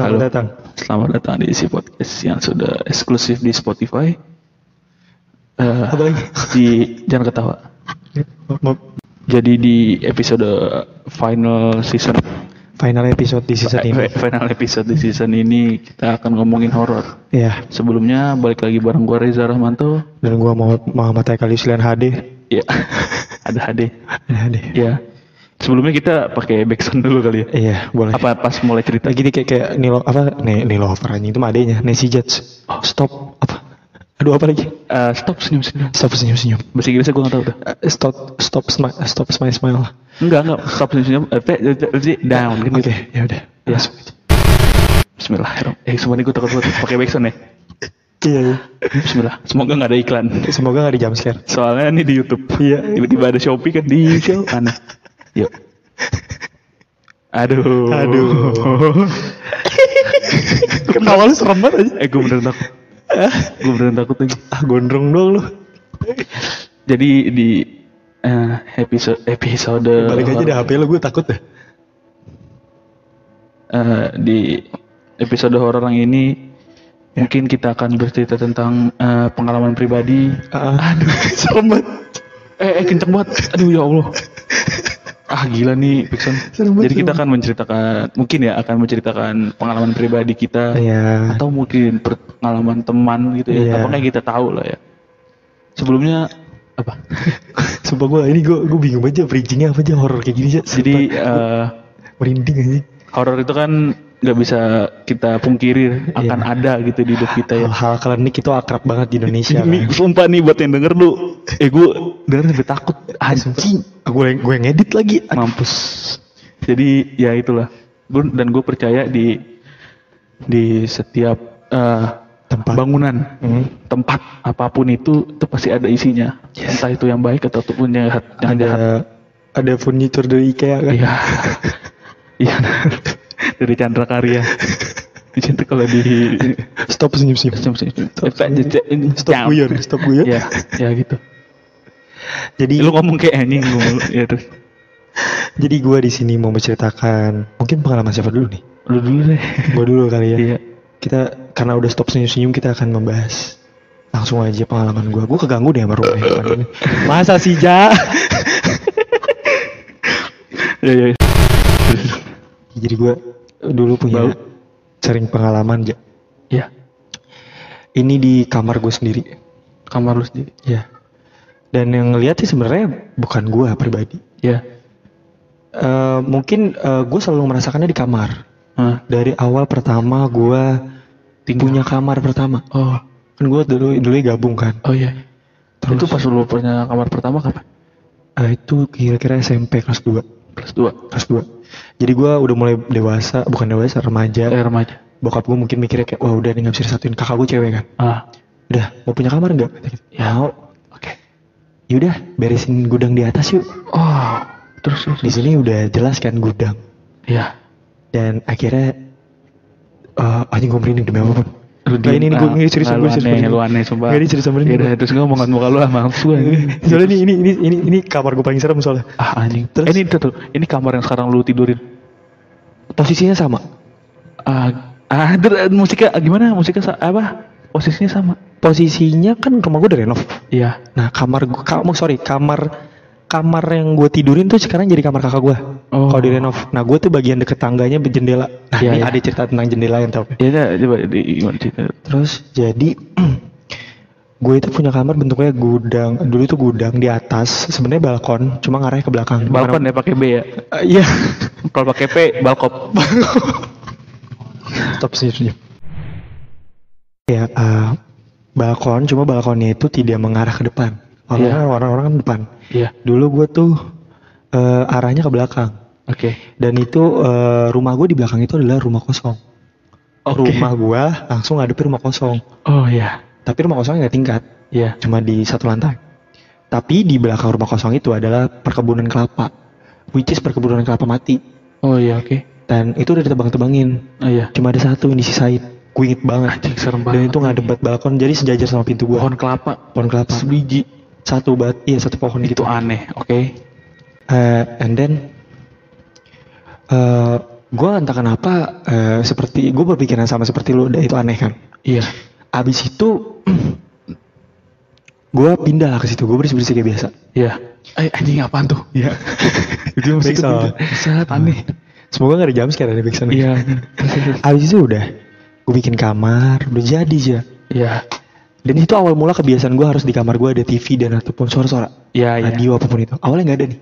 Selamat Halo. datang. Selamat datang di isi podcast yang sudah eksklusif di Spotify. Eh, Apa lagi? di jangan ketawa. Mau- Jadi di episode final season Final episode di season ini. final episode di season ini kita akan ngomongin horor. Ya, Sebelumnya balik lagi bareng gua Reza Rahmanto. dan gua mau Muhammad Haikal Yuslian HD. Ya, ada HD. HD. Ya. Sebelumnya kita pakai backsound dulu kali ya. Iya, boleh. Apa pas mulai cerita? Lagi kayak kayak Nilo apa? Ne, Nilover anjing itu mah adenya. Nancy Judge. Oh, stop. Apa? Aduh apa lagi? Eh, stop senyum-senyum. Stop senyum-senyum. Bahasa Inggrisnya gua nggak tahu dah. Eh, Stop stop smile stop smile smile. Enggak, enggak. Stop senyum-senyum. Eh, pe- eh, eh, down kan Oke, gitu. ya udah. Ya. Bismillahirrahmanirrahim. Eh, semuanya gue takut banget pakai backsound ya. Iya, iya. Bismillah. Semoga nggak ada iklan. Semoga gak di jump scare. Soalnya ini di YouTube. Iya. Tiba-tiba ada Shopee kan di show aneh. Yuk. Aduh. Aduh. Ketawa lu serem banget aja. Eh, gue beneran takut. gue beneran takut lagi. Ah, gondrong dong lu. Jadi di eh, episode episode Balik aja deh HP lu gue takut deh. eh, di episode horor yang ini mungkin kita akan bercerita tentang eh, pengalaman pribadi. Ah, aduh, serem banget. Eh, eh kenceng banget. Aduh ya Allah. Ah gila nih Pixon. Jadi kita akan menceritakan mungkin ya akan menceritakan pengalaman pribadi kita Iya. atau mungkin pengalaman teman gitu ya. Iya. Apa kayak kita tahu lah ya. Sebelumnya apa? Sumpah gue ini gue gue bingung aja bridgingnya apa aja horor kayak gini aja. Jadi eh, merinding aja. horor itu kan nggak bisa kita pungkiri akan Iya. ada gitu di hidup kita ya. Hal-hal klinik itu akrab banget di Indonesia. Ini kan. sumpah nih buat yang denger lu. Eh gue denger sampai takut. Anjing. Gue gue yang edit lagi. mampus jadi ya itulah Gua- dan gue percaya di di setiap eh, Tempat. bangunan Hmm. tempat apa pun itu itu pasti ada isinya entah itu yang baik ataupun yang jahat yang Ada jahat ada furniture dari IKEA kan. iya iya dari Chandra Karya itu kalau di Stop senyum-senyum. Stop, Stop guyon, stop guyon. ya ya gitu Jadi lu ngomong kayak anjing ngomong ya terus jadi gue di sini mau menceritakan mungkin pengalaman siapa dulu nih? lu dulu deh Gue dulu kali ya. iya Kita karena udah stop senyum-senyum kita akan membahas langsung aja pengalaman gue. Gue keganggu deh sama rumah ini. Masa sih Ja? ya ya Jadi gue dulu punya Bau. sering pengalaman ja. ya Ini di kamar gue sendiri. kamar lu sendiri Ya. Dan yang ngeliat sih sebenarnya bukan gue pribadi. ya Eh, mungkin gue selalu merasakannya di kamar. Hah? Dari awal pertama gue Tinggal. punya kamar pertama. Oh, Kan gue dulu dulu gabung kan. oh iya. Terus? itu pas lu punya kamar pertama kapan? Eh, itu kira-kira SMP kelas 2. Kelas 2. Kelas 2. Jadi gue udah mulai dewasa, bukan dewasa, remaja. Eh, remaja. Bokap gue mungkin mikirnya kayak, wah udah nih gak bisa disatuin. Kakak gue cewek kan. Ah, Udah, mau punya kamar nggak? Gitu. Ya. Mau. oke. Yaudah, beresin gudang di atas yuk. Oh, terus terus. Di sini udah jelas kan gudang. Iya. Dan akhirnya, eh anjing gue merinding demi apa pun. Lu Nah, ini, ini gue ini serius, lu gue serius aneh, lu aneh sumpah. Nggak, ini serius merinding. Yaudah, terus gue ngomong muka lu ah, mampus gue. Soalnya ini, ini, ini, ini, ini, kamar gue paling serem soalnya. Ah, anjing. Terus? Eh, ini tuh, tuh, ini kamar yang sekarang lu tidurin. Posisinya sama. Ah, ah, musiknya ah, gimana? Musiknya apa? Posisinya sama. Posisinya kan rumah gue udah renov. Iya. Nah kamar gue, kamu sorry kamar kamar yang gue tidurin tuh sekarang jadi kamar kakak gue. Oh. Kalau di renov. Nah gue tuh bagian deket tangganya berjendela. Nah Iya, ini iya. ada cerita tentang jendela yang tau. Ya udah, coba di gimana cerita. Terus jadi gue itu punya kamar bentuknya gudang. Dulu itu gudang di atas. Sebenarnya balkon, cuma ngarahnya ke belakang. Balkon ya pakai B ya. Eh, Iya. Kalau pakai P, balkop. Stop senyum. Ya eh, balkon, cuma balkonnya itu tidak mengarah ke depan. Iya. orang-orang kan depan. Iya. Dulu gue tuh eh, arahnya ke belakang. Oke. Dan itu eh, rumah gue di belakang itu adalah rumah kosong. Oke. Rumah gue langsung ngadepin rumah kosong. Oh iya. Tapi rumah kosongnya nggak tingkat, Iya. cuma di satu lantai. Tapi di belakang rumah kosong itu adalah perkebunan kelapa, which is perkebunan kelapa mati. Oh iya, oke. Dan itu udah ditebang-tebangin. Oh iya. Cuma ada satu yang disisain. Gue inget banget. Anjing serem Dan banget. itu ngadep buat balkon, jadi sejajar sama pintu gue. Pohon kelapa. pohon kelapa. Sebiji. Satu bat, iya satu pohon Itu gitu. aneh, oke. Eh, and then eh gue entah kenapa eh, seperti gue berpikiran sama seperti lu, itu aneh kan. Iya. Abis itu gue pindah ke situ, gue bersih bersih kayak biasa. Iya. Eh anjing apaan tuh? Iya. Itu musik. Set aneh. Semoga gak ada jam sekarang ada backsound. Iya. Abis itu udah, gue bikin kamar, udah jadi aja. Iya. Dan itu awal mula kebiasaan gue harus di kamar gue ada TV dan ataupun suara-suara. Iya, iya. Radio apa pun itu. Awalnya nggak ada nih.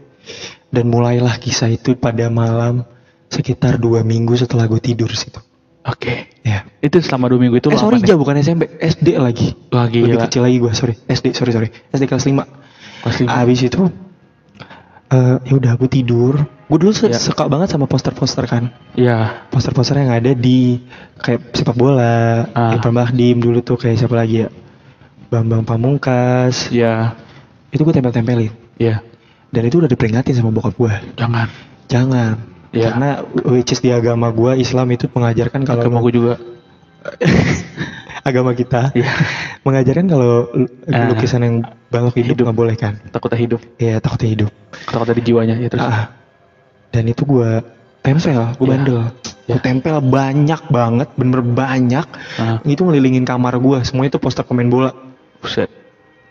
Dan mulailah kisah itu pada malam sekitar dua minggu setelah gue tidur situ. Oke. Ya. Itu selama dua minggu itu eh sorry apa nih? Ja bukan SMP, SD lagi. Wah, Lebih gila. kecil lagi gue, sorry. SD, sorry sorry. SD kelas 5. Kelas lima. Abis itu eh ya udah gue tidur. Gue dulu Ya. suka banget sama poster-poster kan. Iya. Poster-poster yang ada di kayak sepak bola, Ah. Irfan Bahdim dulu tuh kayak siapa lagi ya? Bambang Pamungkas. Iya. Itu gue tempel-tempelin. Iya. Dan itu udah diperingatin sama bokap gue. Jangan. Jangan. Iya. Karena which is di agama gue Islam itu mengajarkan kalau Agama gue juga. agama kita Iya. mengajarkan kalau Ah. lukisan yang balok hidup Hidup. nggak boleh kan. Takutnya hidup. Iya takutnya hidup. Takutnya di jiwanya. Ya terus. Ah. Dan itu gue tempel, gue Iya. bandel. Gue Iya. tempel banyak banget, bener banyak. Ah. Itu ngelilingin kamar gue. Semuanya itu poster pemain bola. Buset.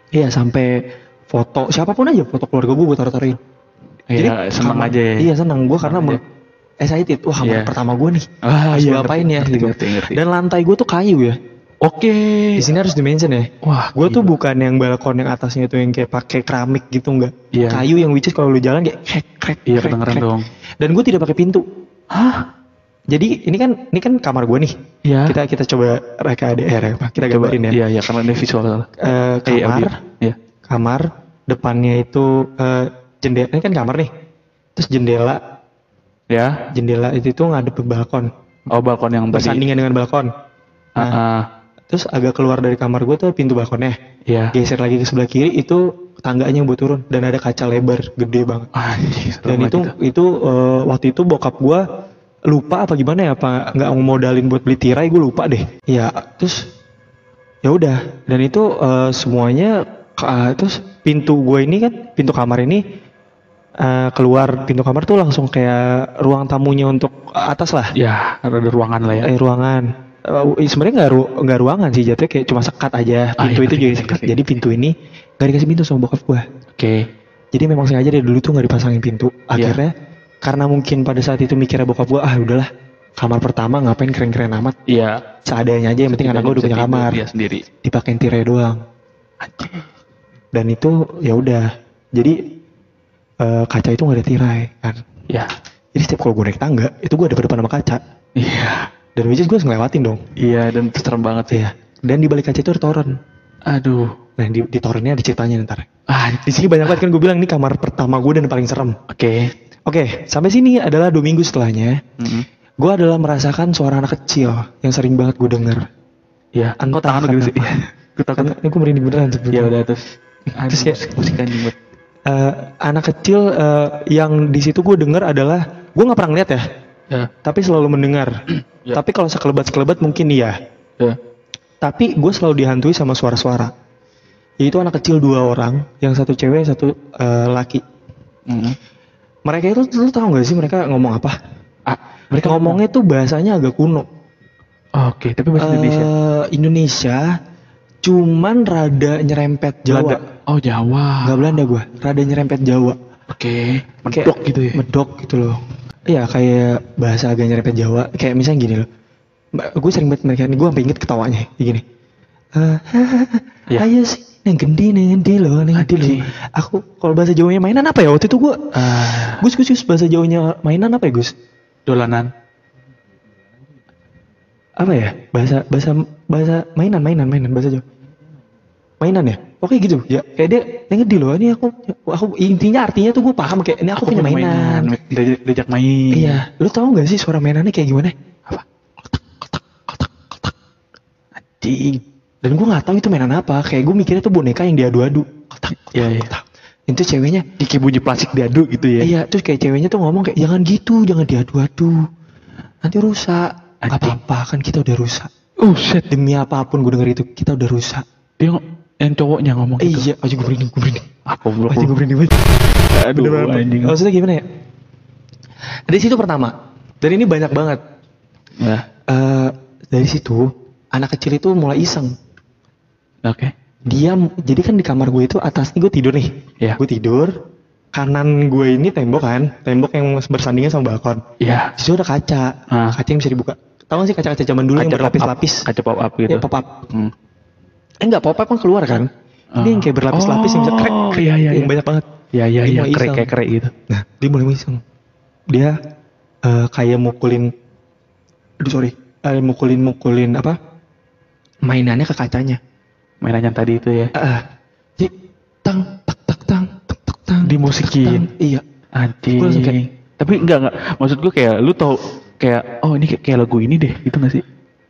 Iya sampai foto siapa pun aja foto keluarga gue gue taruh-taruhin. Iya, seneng kamar- aja ya. Iya seneng gue karena Seneng me- excited. Wah kamar Iya. pertama gue nih. Ah, Harus iya, gue apain ngerti, ya ngerti, gitu. ngerti, ngerti. Dan lantai gue tuh kayu ya. Oke. Di sini harus dimention ya. Wah. Gue tuh bukan yang balkon yang atasnya tuh yang kayak pakai keramik gitu enggak. Iya. Kayu yang which kalau lu jalan kayak krek krek. Iya kedengeran dong. Dan gue tidak pakai pintu. Hah? Jadi ini kan ini kan kamar gue nih. Iya. Kita kita coba reka ADR ya Pak. Kita Coba. gambarin ya. Iya, iya karena ini visual. Eh, kamar. Iya. kamar depannya itu eh, jendela. Ini kan kamar nih. Terus jendela, Ya. jendela itu tuh ngadep ke balkon. Oh, balkon yang tadi. Bersandingan dengan balkon. Ah, ah. Terus agak keluar dari kamar gue tuh pintu balkonnya. Iya. Geser lagi ke sebelah kiri itu tangganya buat turun dan ada kaca lebar gede banget. Serem Dan itu itu eh, waktu itu bokap gua lupa apa gimana ya apa nggak mau modalin buat beli tirai gue lupa deh. Ya terus ya udah dan itu eh, semuanya ka- terus pintu gue ini kan pintu kamar ini eh, keluar pintu kamar tuh langsung kayak ruang tamunya untuk atas lah. Ya, ada ruangan lah ya. Eh, ruangan. Eh, sebenarnya nggak ru nggak ruangan sih jatuhnya kayak cuma sekat aja. Ah, Pintu iya, itu ngerti, jadi ngerti, sekat. Jadi pintu ini nggak dikasih pintu sama bokap gua. Oke. Jadi memang sengaja dari dulu tuh nggak dipasangin pintu. Iya. Akhirnya karena mungkin pada saat itu mikirnya bokap gua, ah udahlah kamar pertama ngapain keren-keren amat. Iya. Seadanya aja yang penting anak gua udah punya kamar. Dia sendiri. Dipakein tirai doang. Dan itu ya udah. Jadi eh, kaca itu nggak ada tirai kan. Ya. Jadi setiap kalau gue naik tangga itu gue ada depan sama kaca. Iya. Dan which is gue ngelewatin dong. Iya, dan itu serem banget sih. Iya. Dan di balik kaca itu ada toren. Aduh. Nah di, di torennya ada ceritanya ntar. Ah, Di sini banyak banget kan gue bilang ini kamar pertama gue dan paling serem. Oke. Oke, sampai sini adalah dua minggu setelahnya. Mm-mm. Gue adalah merasakan suara anak kecil yang sering banget gue denger. Iya. Entah tangan gitu sih? Gue takut. Ini gue merinding beneran. Ya udah terus. Terus ya-. Eh, anak kecil eh, yang di situ gue denger adalah gue nggak pernah ngeliat ya, Ya. tapi selalu mendengar. Ya. Tapi kalau sekelebat sekelebat mungkin iya. Ya. Tapi gue selalu dihantui sama suara-suara. Yaitu anak kecil dua orang, yang satu cewek, satu eh, laki. Mm-mm. Mereka itu lu tau gak sih mereka ngomong apa? Ah, Mereka ngomongnya tuh bahasanya agak kuno. Oke, tapi bahasa Indonesia. Eh, Indonesia, cuman rada nyerempet Jawa. Belanda. Oh, Jawa. Nggak Belanda gua, rada nyerempet Jawa. Oke. Kayak Medok gitu ya. Medok gitu loh. Iya kayak bahasa agak nyerempet Jawa. Kayak misalnya gini loh. Gue sering banget mereka, gue sampai inget ketawanya. Gini. Eh, Iya. Ayo sih, neng gendi, neng gendi loh, neng gendi loh. Aku kalau bahasa Jawanya mainan apa ya? Waktu itu gue, Ah, Gus, Gus, Gus, bahasa Jawanya mainan apa ya Gus? dolanan. Apa ya? Bahasa, bahasa, bahasa mainan, mainan, mainan, bahasa Jawa. Mainan ya? Oke gitu. Ya, kayak dia neng gendi loh. Ini aku, aku intinya artinya tuh gue paham kayak ini aku, punya mainan. Diajak, diajak main. Iya, lu tahu nggak sih suara mainannya kayak gimana? Apa? Anjing. Dan gue nggak tahu itu mainan apa. Kayak gue mikirnya tuh boneka yang diadu-adu. Kotak, kotak, Iya, iya. kotak. Itu ceweknya. Bunyi plastik diadu gitu ya. Iya, terus kayak ceweknya tuh ngomong kayak jangan gitu, jangan diadu-adu. Nanti rusak. Gak apa-apa kan kita udah rusak. Oh shit. Demi apa pun gue denger itu kita udah rusak. Dia yang cowoknya ngomong Eh, gitu. iya, aja gue merinding, gue merinding. Ah, goblok. Aja gue merinding banget. Aduh, anjing. Maksudnya gimana ya? Dari situ pertama, Dan ini banyak banget. Nah, Eh dari situ anak kecil itu mulai iseng. Oke. Dia jadi kan di kamar gue itu atasnya gue tidur nih. Iya. Gue tidur. Kanan gue ini tembok kan, tembok yang bersandingan sama balkon. Iya. Di situ ada kaca, Ah. kaca yang bisa dibuka. Tahu gak sih kaca-kaca zaman dulu yang Kaca up. berlapis-lapis? Kaca pop up gitu. Ya pop up. Hmm. Eh enggak pop up kan keluar kan? Ini yang kayak berlapis-lapis yang bisa krek, Oh, krek, iya, iya, yang iya. banyak banget. Iya iya Dia iya krek kayak krek gitu. Nah, dia mulai iseng. Dia eh, kayak mukulin, aduh sorry, eh, mukulin mukulin apa? Mainannya ke kacanya. Mainan yang tadi itu ya. Eh, jadi tang tak tak tang tak tak tang. Dimusikin. tang. Iya. Anjing. Kayak- Tapi enggak enggak. Maksud gue kayak lu tau kayak oh ini kayak, kayak lagu ini deh gitu gak sih?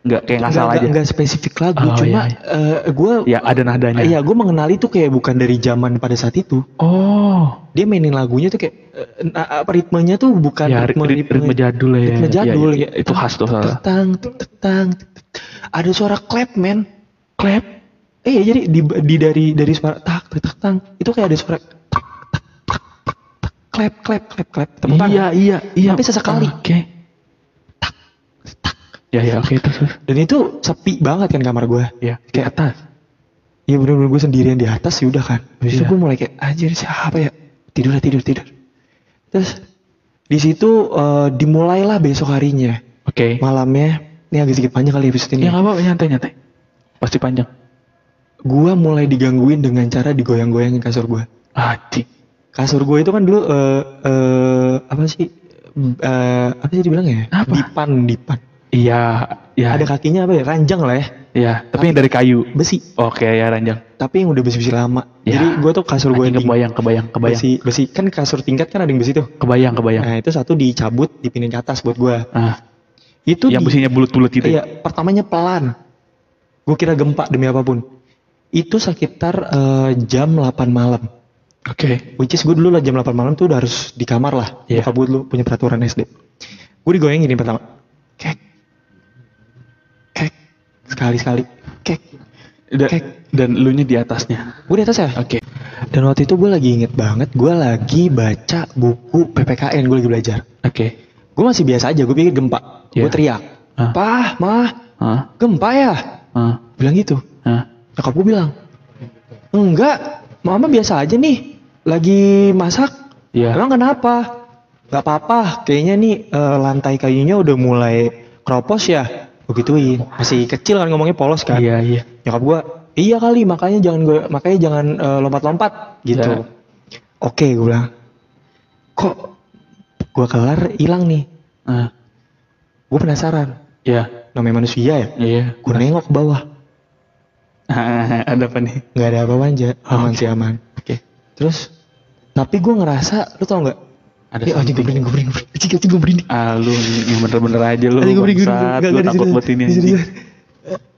Enggak kayak ngasal Nggak- aja. nggak- nggak spesifik lagu, Oh, cuma iya, eh, gue Ya ada nadanya. Iya, gue mengenali tuh kayak bukan dari zaman pada saat itu. Oh. Dia mainin lagunya tuh kayak eh, apa ritmenya tuh bukan Ya ritme, ritme, jadul ya. ritme Ya, jadul. ya, ya, itu khas tuh salah. Tetang, tetang, Ada suara clap, men. Clap. Eh, ya, jadi di, di dari dari suara tak tak tak tang itu kayak ada suara tak, tak, tak, tak, tak, clap, clap, clap, clap. Tepuk tangan. Iya iya iya. Tapi sesekali. Oke. Ya ya oke terus. terus. Dan itu sepi banget kan kamar gue. Ya di atas. Iya bener-bener gue sendirian di atas ya udah kan. Habis itu Iya. gue mulai kayak anjir siapa ya? Tidur lah tidur tidur. Terus di situ eh, dimulailah besok harinya. Oke. Malamnya ini agak sedikit panjang kali episode ini. Ya nggak apa nyantai nyantai. Pasti panjang. Gua mulai digangguin dengan cara digoyang-goyangin kasur gua. Anjing. Kasur gua itu kan dulu eh eh, apa sih? Eh, apa sih dibilang ya? Apa? Dipan, dipan. Iya ya. Ada kakinya apa ya? Ranjang lah ya. Iya. Tapi yang dari kayu. Besi. Oke ya ranjang. Tapi yang udah besi-besi lama. Ya. Jadi gua tuh kasur gua yang kebayang kebayang kebayang. besi, besi. Kan kasur tingkat kan ada yang besi tuh. Kebayang kebayang. Nah itu satu dicabut, dipindahin ke atas buat gua. Nah, Itu yang di- besinya bulat-bulat gitu. ya? Iya, pertamanya pelan. Gue kira gempa demi apa pun. Itu sekitar eh, jam 8 malam. Oke. Which is gue dulu lah jam 8 malam tuh udah harus di kamar lah. Iya. Bokap gue dulu punya peraturan SD. Gue digoyangin ini pertama. Kek. Kek. Sekali-sekali. Kek. Da- Kek. dan lu nya di atasnya. Gue di atas ya? Oke. Dan waktu itu gue lagi inget banget. Gue lagi baca buku PPKN. Gue lagi belajar. Oke. Gue masih biasa aja. Gue pikir gempa. Gue Iya. teriak. Ah. Pah, mah, Hah? gempa ya? Hah? Bilang gitu. Hah? Nyokap gue bilang, enggak, mama biasa aja nih, lagi masak. Iya. Emang kenapa? Gak apa-apa, kayaknya nih eh, lantai kayunya udah mulai keropos ya. Begituin, masih kecil kan ngomongnya polos kan. Iya iya. Nyokap gue, iya kali, makanya jangan gue, makanya jangan eh, lompat-lompat gitu. Ya. Oke, gue bilang, kok gue kelar hilang nih. Ah. Gue penasaran, Iya. namanya manusia ya. Iya. Gue nengok ke bawah, Ada apa nih? nggak ada apa-apa aja, aman Oke. sih aman. Oke. Terus tapi gue ngerasa lu tau nggak? Ada Eh, anjing gue berinding, gue berinding. Anjing, anjing, gue berinding. Ah lu yang bener-bener aja lu. Anjing, gue berinding, bangsat. Lu takut buat ini anjing. situ.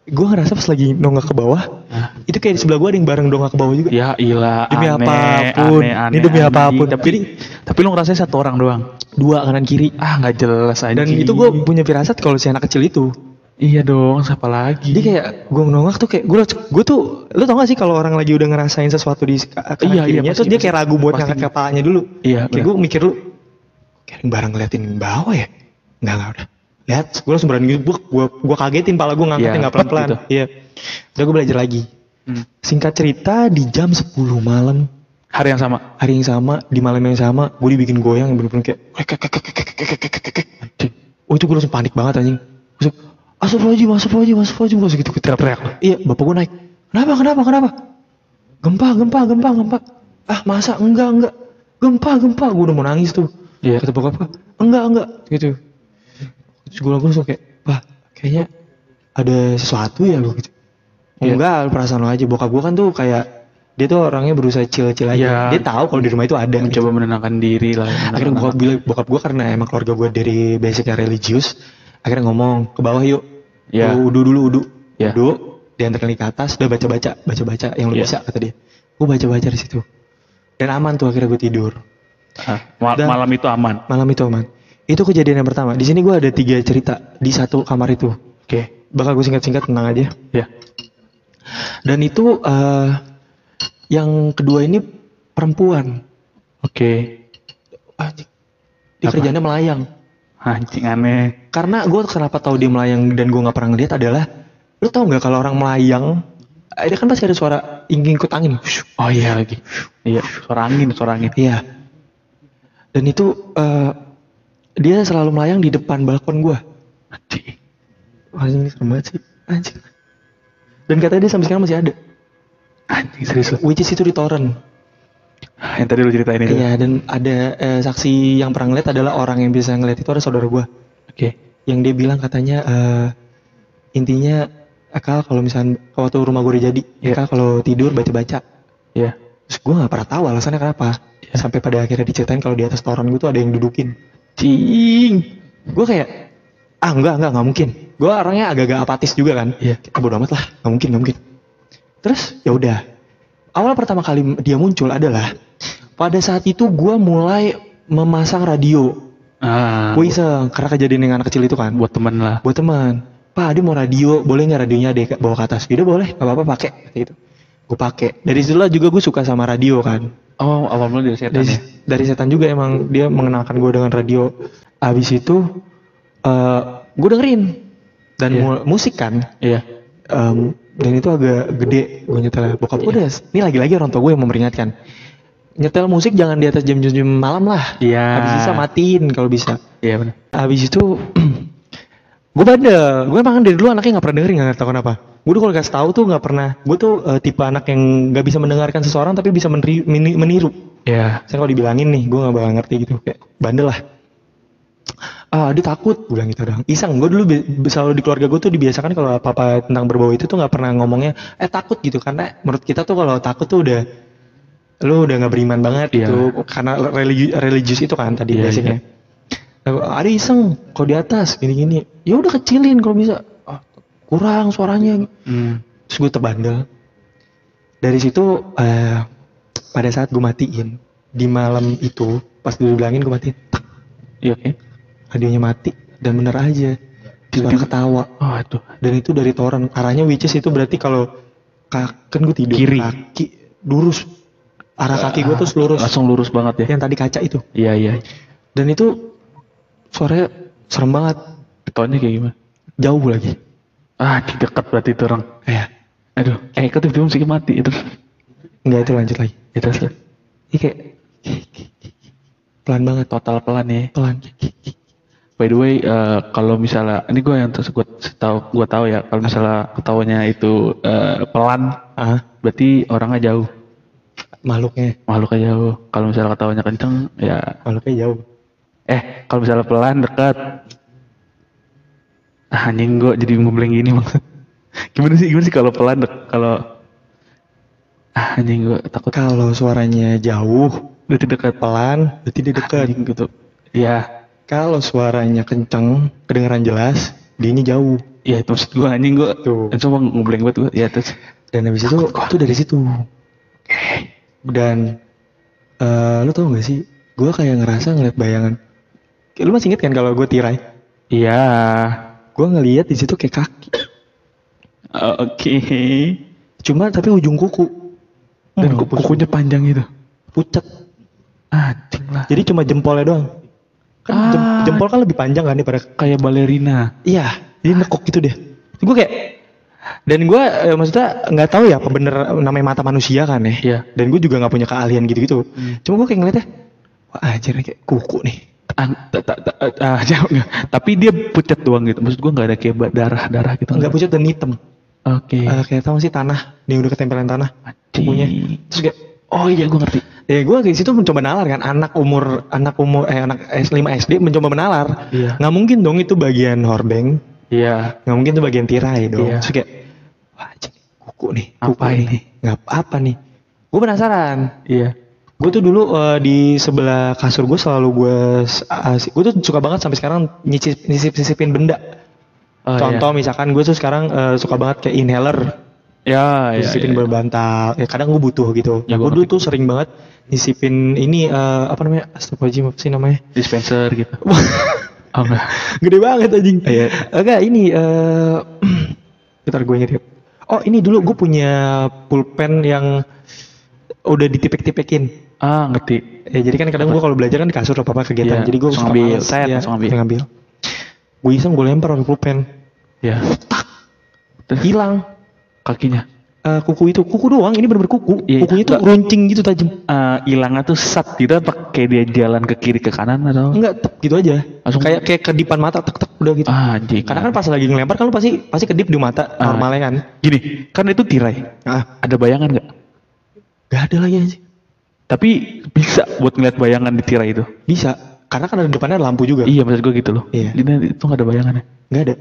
Gue ngerasa pas lagi nongak ke bawah, Ah. itu kayak di sebelah gue ada yang bareng dongak ke bawah juga. Ya ilah Demi aneh, apa pun. aneh, aneh, Ini demi anjing. apa pun. Tapi Jadi- tapi lu ngerasain satu orang doang. Dua kanan kiri. Ah nggak jelas aja. Dan itu gue punya firasat kalau si anak kecil itu. Iya dong, siapa lagi? Dia kayak gue nongak tuh kayak gue gue tuh lu tau gak sih kalau orang lagi udah ngerasain sesuatu di kanan iya, iya, iya, terus dia kayak ragu buat ngangkat kepalanya dulu. Iya. Kayak gue mikir lu kayak barang ngeliatin bawah ya. Enggak enggak udah. Lihat, gue langsung berani gitu, gue gue kagetin pala gue ngangkatnya iya, nggak pelan-pelan. Gitu. Iya. Udah gue belajar lagi. Hmm. Singkat cerita di jam 10 malam hari yang sama hari yang sama di malam yang sama gue dibikin goyang bener-bener kayak oh itu gue langsung panik banget anjing langsung Astagfirullahaladzim, astagfirullahaladzim, astagfirullahaladzim, langsung gitu teriak-teriak. Iya, bapak gue naik. Kenapa, kenapa, kenapa? Gempa, gempa, gempa, gempa. Ah, masa? Enggak, enggak. Gempa, gempa. Gue udah mau nangis tuh. Iya. Kata bokap gue, enggak, enggak. Gitu. Terus gue langsung kayak, Pak, kayaknya ada sesuatu ya gue gitu. Iya. Enggak, perasaan lo aja. Bokap gue kan tuh kayak, dia tuh orangnya berusaha chill-chill aja. Iya. Dia tahu kalau di rumah itu ada. gitu. Mencoba menenangkan diri lah. Akhirnya bokap, gue karena emang keluarga gue dari basicnya religius, akhirnya ngomong ke bawah yuk. Ya. Lu udu dulu udu. Ya. Udu, diantarkan ke atas, udah baca-baca, baca-baca yang lu Ya. bisa kata dia. Gue baca-baca di situ. Dan aman tuh akhirnya gue tidur. Ah, ma- Dan- malam itu aman. Malam itu aman. Itu kejadian yang pertama. Di sini gue ada tiga cerita di satu kamar itu. Oke. Bakal gue singkat-singkat tenang aja. Ya. Dan itu eh yang kedua ini perempuan. Oke. Anjing. Dia Apa? kerjanya melayang. Anjing aneh. Karena gue kenapa tahu dia melayang dan gue nggak pernah ngeliat adalah, lu tau nggak kalau orang melayang, ada kan pasti ada suara ingin ikut angin. Oh iya lagi. Iya, suara angin, suara angin. Iya. Dan itu eh, dia selalu melayang di depan balkon gue. Anjing. Wah ini serem banget sih, anjing. Dan katanya dia sampai sekarang masih ada. Anjing serius. Which is itu di torrent. Yang tadi lu ceritain itu. Iya, dan ada eh, saksi yang pernah ngeliat adalah orang yang bisa ngeliat itu ada saudara gue. Oke. Yang dia bilang katanya eh, intinya Akal kalau misalnya waktu rumah gue jadi, Iya. Akal kalau tidur baca-baca. Iya. Terus gue nggak pernah tahu alasannya kenapa. Iya. Sampai pada akhirnya diceritain kalau di atas toren gue tuh ada yang dudukin. Cing. Gue kayak ah enggak enggak nggak mungkin. Gue orangnya agak-agak apatis juga kan. Iya. Kita bodo amat lah, nggak mungkin nggak mungkin. Terus ya udah. Awal pertama kali dia muncul adalah pada saat itu gue mulai memasang radio. Ah. Gue iseng karena kejadian dengan anak kecil itu kan. buat temen lah. Buat teman. Pak, dia mau radio, boleh nggak radionya deh bawa ke atas? Dia boleh, nggak apa-apa pakai. Gitu. Gue pakai. Dari situlah juga gue suka sama radio kan. Oh, awal mula dari setan Dari, ya. dari setan juga emang dia mengenalkan gue dengan radio. Abis itu eh gue dengerin dan Iya. mu- musik kan. Iya. Em, dan itu agak gede gue nyetel. Bokap gue Iya. udah, ini lagi-lagi orang tua gue yang memperingatkan. Nyetel musik jangan di atas jam-jam malam lah. Iya. Habis bisa matiin kalau bisa. Iya benar. Habis itu gue bandel. Gue emang dari dulu anaknya nggak pernah dengerin nggak tahu kenapa. Gue tuh kalau kasih tahu tuh nggak pernah. Gue tuh eh, tipe anak yang nggak bisa mendengarkan seseorang tapi bisa menri- meni- meniru. Iya. Saya kalau dibilangin nih, gue nggak bakal ngerti gitu. Kayak bandel lah. Ah dia takut, gue bilang gitu dong. Iseng, gue dulu selalu di keluarga gue tuh dibiasakan kalau apa-apa tentang berbau itu tuh nggak pernah ngomongnya, eh takut gitu. Karena menurut kita tuh kalau takut tuh udah, lu udah nggak beriman banget Iya. gitu. Karena religi- religius itu kan tadi Iya, basicnya. Nah, ada iseng, kalau di atas gini-gini, ya udah kecilin kalau bisa. Ah, kurang suaranya. Hmm. Terus gue terbandel. Dari situ eh pada saat gue matiin di malam itu pas gue bilangin gue matiin, tak, Iya oke. radionya mati dan bener aja suara ketawa Oh itu. dan itu dari toren arahnya which is itu berarti kalau ka- kan gue tidur Kiri. kaki lurus arah kaki gue tuh lurus Langsung lurus banget ya. yang tadi kaca itu Iya iya. dan itu suaranya serem banget Ketawanya kayak gimana? jauh lagi Ah, di dekat berarti itu orang. kayak Aduh, eh kok tiba-tiba musiknya mati itu. enggak itu lanjut lagi Itu sih. ini kayak pelan banget Total pelan ya. pelan By the way, eh, kalau misalnya ini gue yang terus gue tahu gue tahu ya kalau misalnya ketawanya itu eh, pelan, ah berarti orangnya jauh, makhluknya makhluknya jauh. Kalau misalnya ketawanya kenceng, ya makhluknya jauh eh kalau misalnya pelan dekat. Ah, anjing gue jadi ngombleng gini maksud. Gimana sih gimana sih kalau pelan dek kalau ah, anjing gue takut kalau suaranya jauh berarti dekat pelan berarti dia dekat anjing gitu. Iya, kalau suaranya kenceng kedengeran jelas dianya jauh iya itu maksud gue anjing gue. Tuh. Coba ngombleng banget gue. Ya terus. dan habis itu itu dari situ dan eh lu tau gak sih gue kayak ngerasa ngeliat bayangan Kayak lu masih inget kan kalau gue tirai Iya. gue ngeliat di situ kayak kaki Oh, Oke. cuma tapi ujung kuku Dan Hmm, ku- kukunya panjang itu. pucat Anjing lah. jadi cuma jempolnya doang kan jem- Ah. jempol kan lebih panjang kan daripada Kayak balerina. iya jadi nekuk gitu deh gue kayak dan gue eh, maksudnya nggak tahu ya apa bener namanya mata manusia kan ya Iya. dan gue juga nggak punya keahlian gitu-gitu Hmm. cuma gue kayak ngeliatnya wah anjir ini kayak kuku nih An- ta- ta- ta- ah, jauh nggak. Tapi dia pucat doang gitu. Maksud gua nggak ada kayak ba- darah-darah gitu. nggak pucat dan hitam Oke. Eh, kayak tau sih tanah yang udah ketempelan tanah kukunya terus kayak Oh iya gua ngerti. ya gue di situ mencoba nalar kan anak umur anak umur eh anak S5 SD mencoba menalar Iya. nggak mungkin dong itu bagian hordeng Iya. nggak mungkin itu bagian tirai dong Iya. terus kayak wah anjing, kuku nih Apa kuku ini? nih nggak apa nih. Gue penasaran. Iya. gue tuh dulu eh, di sebelah kasur gue selalu gue gue tuh suka banget sampai sekarang nyicip nyisip nyisipin benda. Oh, contoh misalkan gue tuh sekarang eh, suka banget kayak inhaler. Ya, ya, nyisipin ya, ya. berbantal ya kadang gue butuh gitu. Ya, nah, gue dulu tuh sering banget nyisipin ini eh, apa namanya? Astagfirullahaladzim apa sih namanya? Dispenser gitu. Oh enggak. gede banget anjing. Iya. enggak ini eh bentar gue inget oh ini dulu gue punya pulpen yang udah ditipek-tipekin Ah, ngerti. Ya jadi kan kadang gue kalau belajar kan di kasur apa apa kegiatan. Iya, jadi gue suka ambil, males. set, Iya, langsung ambil. ngambil. Gue iseng gue lempar pakai pulpen. Ya. Terus Hilang. kakinya. Eh, kuku itu kuku doang ini bener-bener kuku Iya, kukunya tuh runcing gitu tajam Eh, hilangnya tuh sat gitu apa kayak dia jalan ke kiri ke kanan atau? enggak tek gitu aja Langsung- kayak kayak kedipan mata tek tek udah gitu Ah, anjing. karena kan pas lagi ngelempar kan lu pasti pasti kedip di mata Ah. normalnya kan gini, kan itu tirai. ah Ada bayangan nggak? gak ada lagi aja Tapi bisa buat ngeliat bayangan di tirai itu. bisa karena kan ada depannya lampu juga Iya, maksud gue gitu loh. Iya. Itu nggak ada bayangannya. nggak ada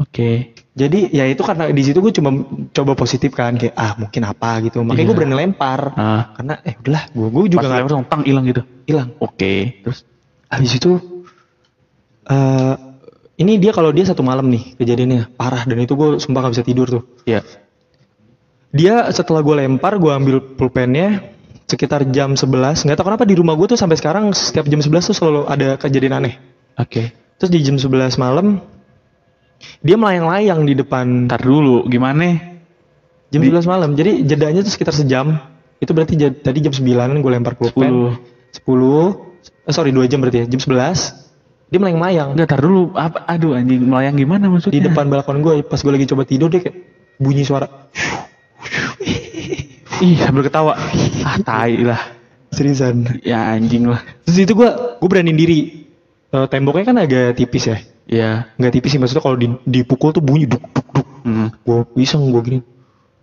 Oke. jadi ya itu karena di situ gue cuma coba positif kan kayak ah mungkin apa gitu makanya Iya. gue berani lempar Ah, karena eh udahlah gue gue juga nggak lempar langsung tang hilang gitu. hilang Oke. Terus habis itu eh ini dia kalau dia satu malam nih kejadiannya parah dan itu gue sumpah gak bisa tidur tuh ya. dia setelah gue lempar gue ambil pulpennya sekitar jam 11 nggak tahu kenapa di rumah gue tuh sampai sekarang setiap jam 11 tuh selalu ada kejadian aneh Oke. terus di jam 11 malam dia melayang-layang di depan Ntar dulu, gimana? jam 11 malam jadi jedanya tuh sekitar sejam itu berarti jad- tadi jam 9 gue lempar pulpen 10. 10 eh, sorry 2 jam berarti ya jam 11 dia melayang-layang Enggak, tar dulu. Apa? Aduh anjing, melayang gimana di maksudnya? depan balkon gue pas gue lagi coba tidur dia kayak bunyi suara Ih, sambil ketawa. ah, tai lah. seriusan Ya anjing lah. terus itu gue gue beraniin diri Eh, temboknya kan agak tipis ya Ya. nggak tipis sih maksudnya kalau di- dipukul tuh bunyi duk duk duk. Hmm. gue iseng gue gini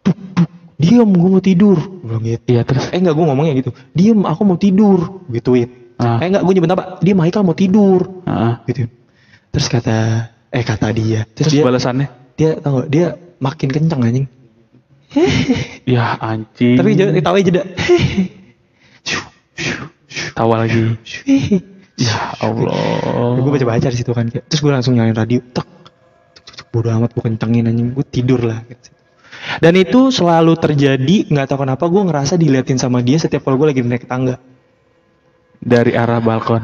duk duk. Diam gue mau tidur. Gua bilang gitu. Iya, terus? Eh enggak gue ngomongnya gitu. Diam aku mau tidur. Gituin Ah. eh enggak gue nyebut apa dia Michael mau tidur. Ah. gitu. Terus kata eh kata dia. Terus, Terus dia balasannya? dia tau gak dia makin kencang anjing. Ya anjing. tapi jangan ketawa jeda. Tawa lagi. Ya Allah. gue baca baca di situ kan terus gue langsung nyalain radio tek tek, tek, tek, bodo amat gue kencengin anjing gue tidur lah gitu. dan itu selalu terjadi nggak tahu kenapa gue ngerasa diliatin sama dia setiap kalau gue lagi naik tangga Dari arah balkon.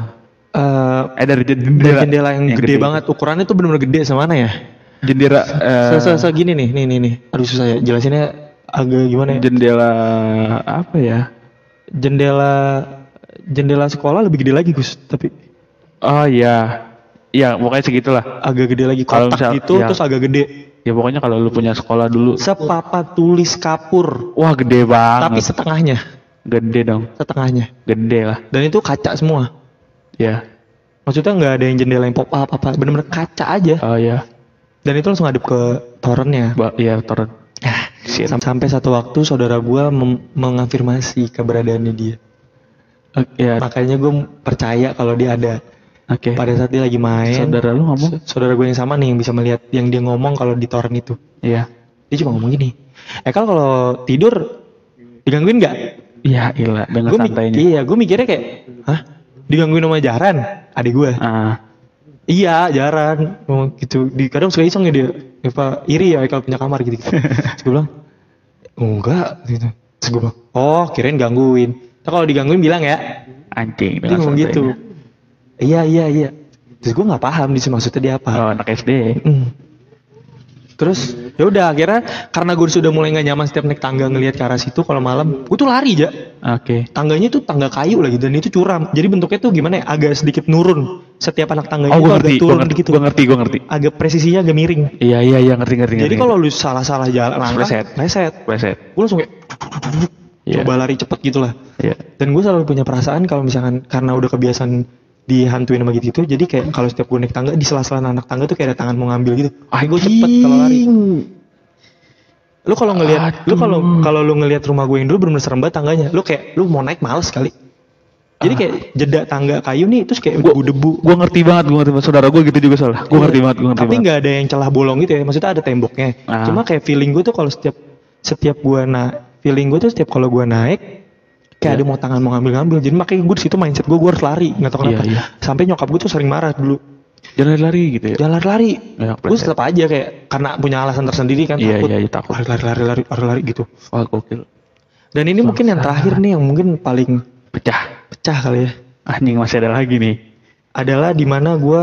Eh Eh dari dari jendela. jendela yang, gede, banget ukurannya tuh bener-bener gede sama mana ya Jendela eh, se, se, se gini nih nih nih nih aduh susah ya jelasinnya agak gimana ya jendela apa ya? jendela jendela sekolah lebih gede lagi Gus tapi Oh iya. Iya, pokoknya segitulah. agak gede lagi Kalau kotak misal- gitu ya. terus agak gede Ya pokoknya kalau lu punya sekolah dulu, sepapat tulis kapur wah gede banget. tapi setengahnya gede dong, setengahnya gede lah. dan itu kaca semua Ya. maksudnya nggak ada yang jendela yang pop up apa bener-bener kaca aja Oh ya. dan itu langsung ngadep ke torennya Ba ya torrent. Ah, sam- sampai satu waktu saudara gua mem- mengafirmasi keberadaannya dia Oke, ya. makanya gue percaya kalau dia ada Oke. pada saat dia lagi main Saudara lu ngomong? saudara gue yang sama nih yang bisa melihat yang dia ngomong kalau di torrent itu Iya. dia cuma ngomong gini eh kalau kalau tidur digangguin nggak Iya, ilah dengan gue santainya. iya gue mikirnya kayak hah digangguin sama Jaran adik gue Ah, iya Jaran ngomong gitu di kadang suka iseng ya dia apa iri ya kalau punya kamar gitu, -gitu. gue bilang enggak gitu terus gue bilang oh kirain gangguin Ntar kalau digangguin bilang ya anjing dia ngomong gitu iya iya iya terus gue nggak paham di maksudnya dia apa Oh, anak SD. Mm. Terus ya udah akhirnya karena gue sudah mulai nggak nyaman setiap naik tangga ngelihat ke arah situ kalau malam, gue tuh lari aja. Oke. Tangganya tuh tangga kayu lagi dan itu curam. Jadi bentuknya tuh gimana ya? Agak sedikit nurun. Setiap anak tangganya Oh, itu agak ngerti, gua turun ngerti, gitu. gua ngerti, gua ngerti. Agak presisinya agak miring. Iya, iya, iya, ngerti, ngerti, Jadi ngerti. kalau lu salah-salah jalan langkah, Pleset. leset. Pleset. Gue langsung kayak Iya. coba lari cepet gitu lah. Iya. Dan gue selalu punya perasaan kalau misalkan karena udah kebiasaan dihantuin sama gitu jadi kayak kalau setiap gue naik tangga di sela-sela anak tangga tuh kayak ada tangan mau ngambil gitu. Ah, gue cepet kalau lari. Lu kalau ngelihat, lu kalau kalau lu ngelihat rumah gue yang dulu bener-bener serem banget tangganya. Lu kayak lu mau naik males kali. Jadi kayak jeda tangga kayu nih terus kayak debu-debu. Gua ngerti banget, gua ngerti banget. Saudara gua gitu juga salah. Gua ngerti banget, gua ngerti Tapi nggak ada yang celah bolong gitu ya. Maksudnya ada temboknya. Ah. Cuma kayak feeling gue tuh kalau setiap setiap gue na feeling gue tuh setiap kalau gue naik kayak Iya. ada mau tangan mau ngambil-ngambil. Jadi makanya gue di situ mindset gue gue harus lari. Nggak tahu kenapa. Iya, iya. Sampai nyokap gue tuh sering marah dulu. Jangan lari gitu ya. Jangan lari-lari. Ya, gue tetap aja kayak karena punya alasan tersendiri kan Iya, takut. iya, iya, takut. Lari, lari, lari, lari, lari, lari gitu. Wah, gokil. Dan ini mungkin yang terakhir nih yang mungkin paling Pecah. pecah kali ya. Anjing masih ada lagi nih. Adalah di mana gue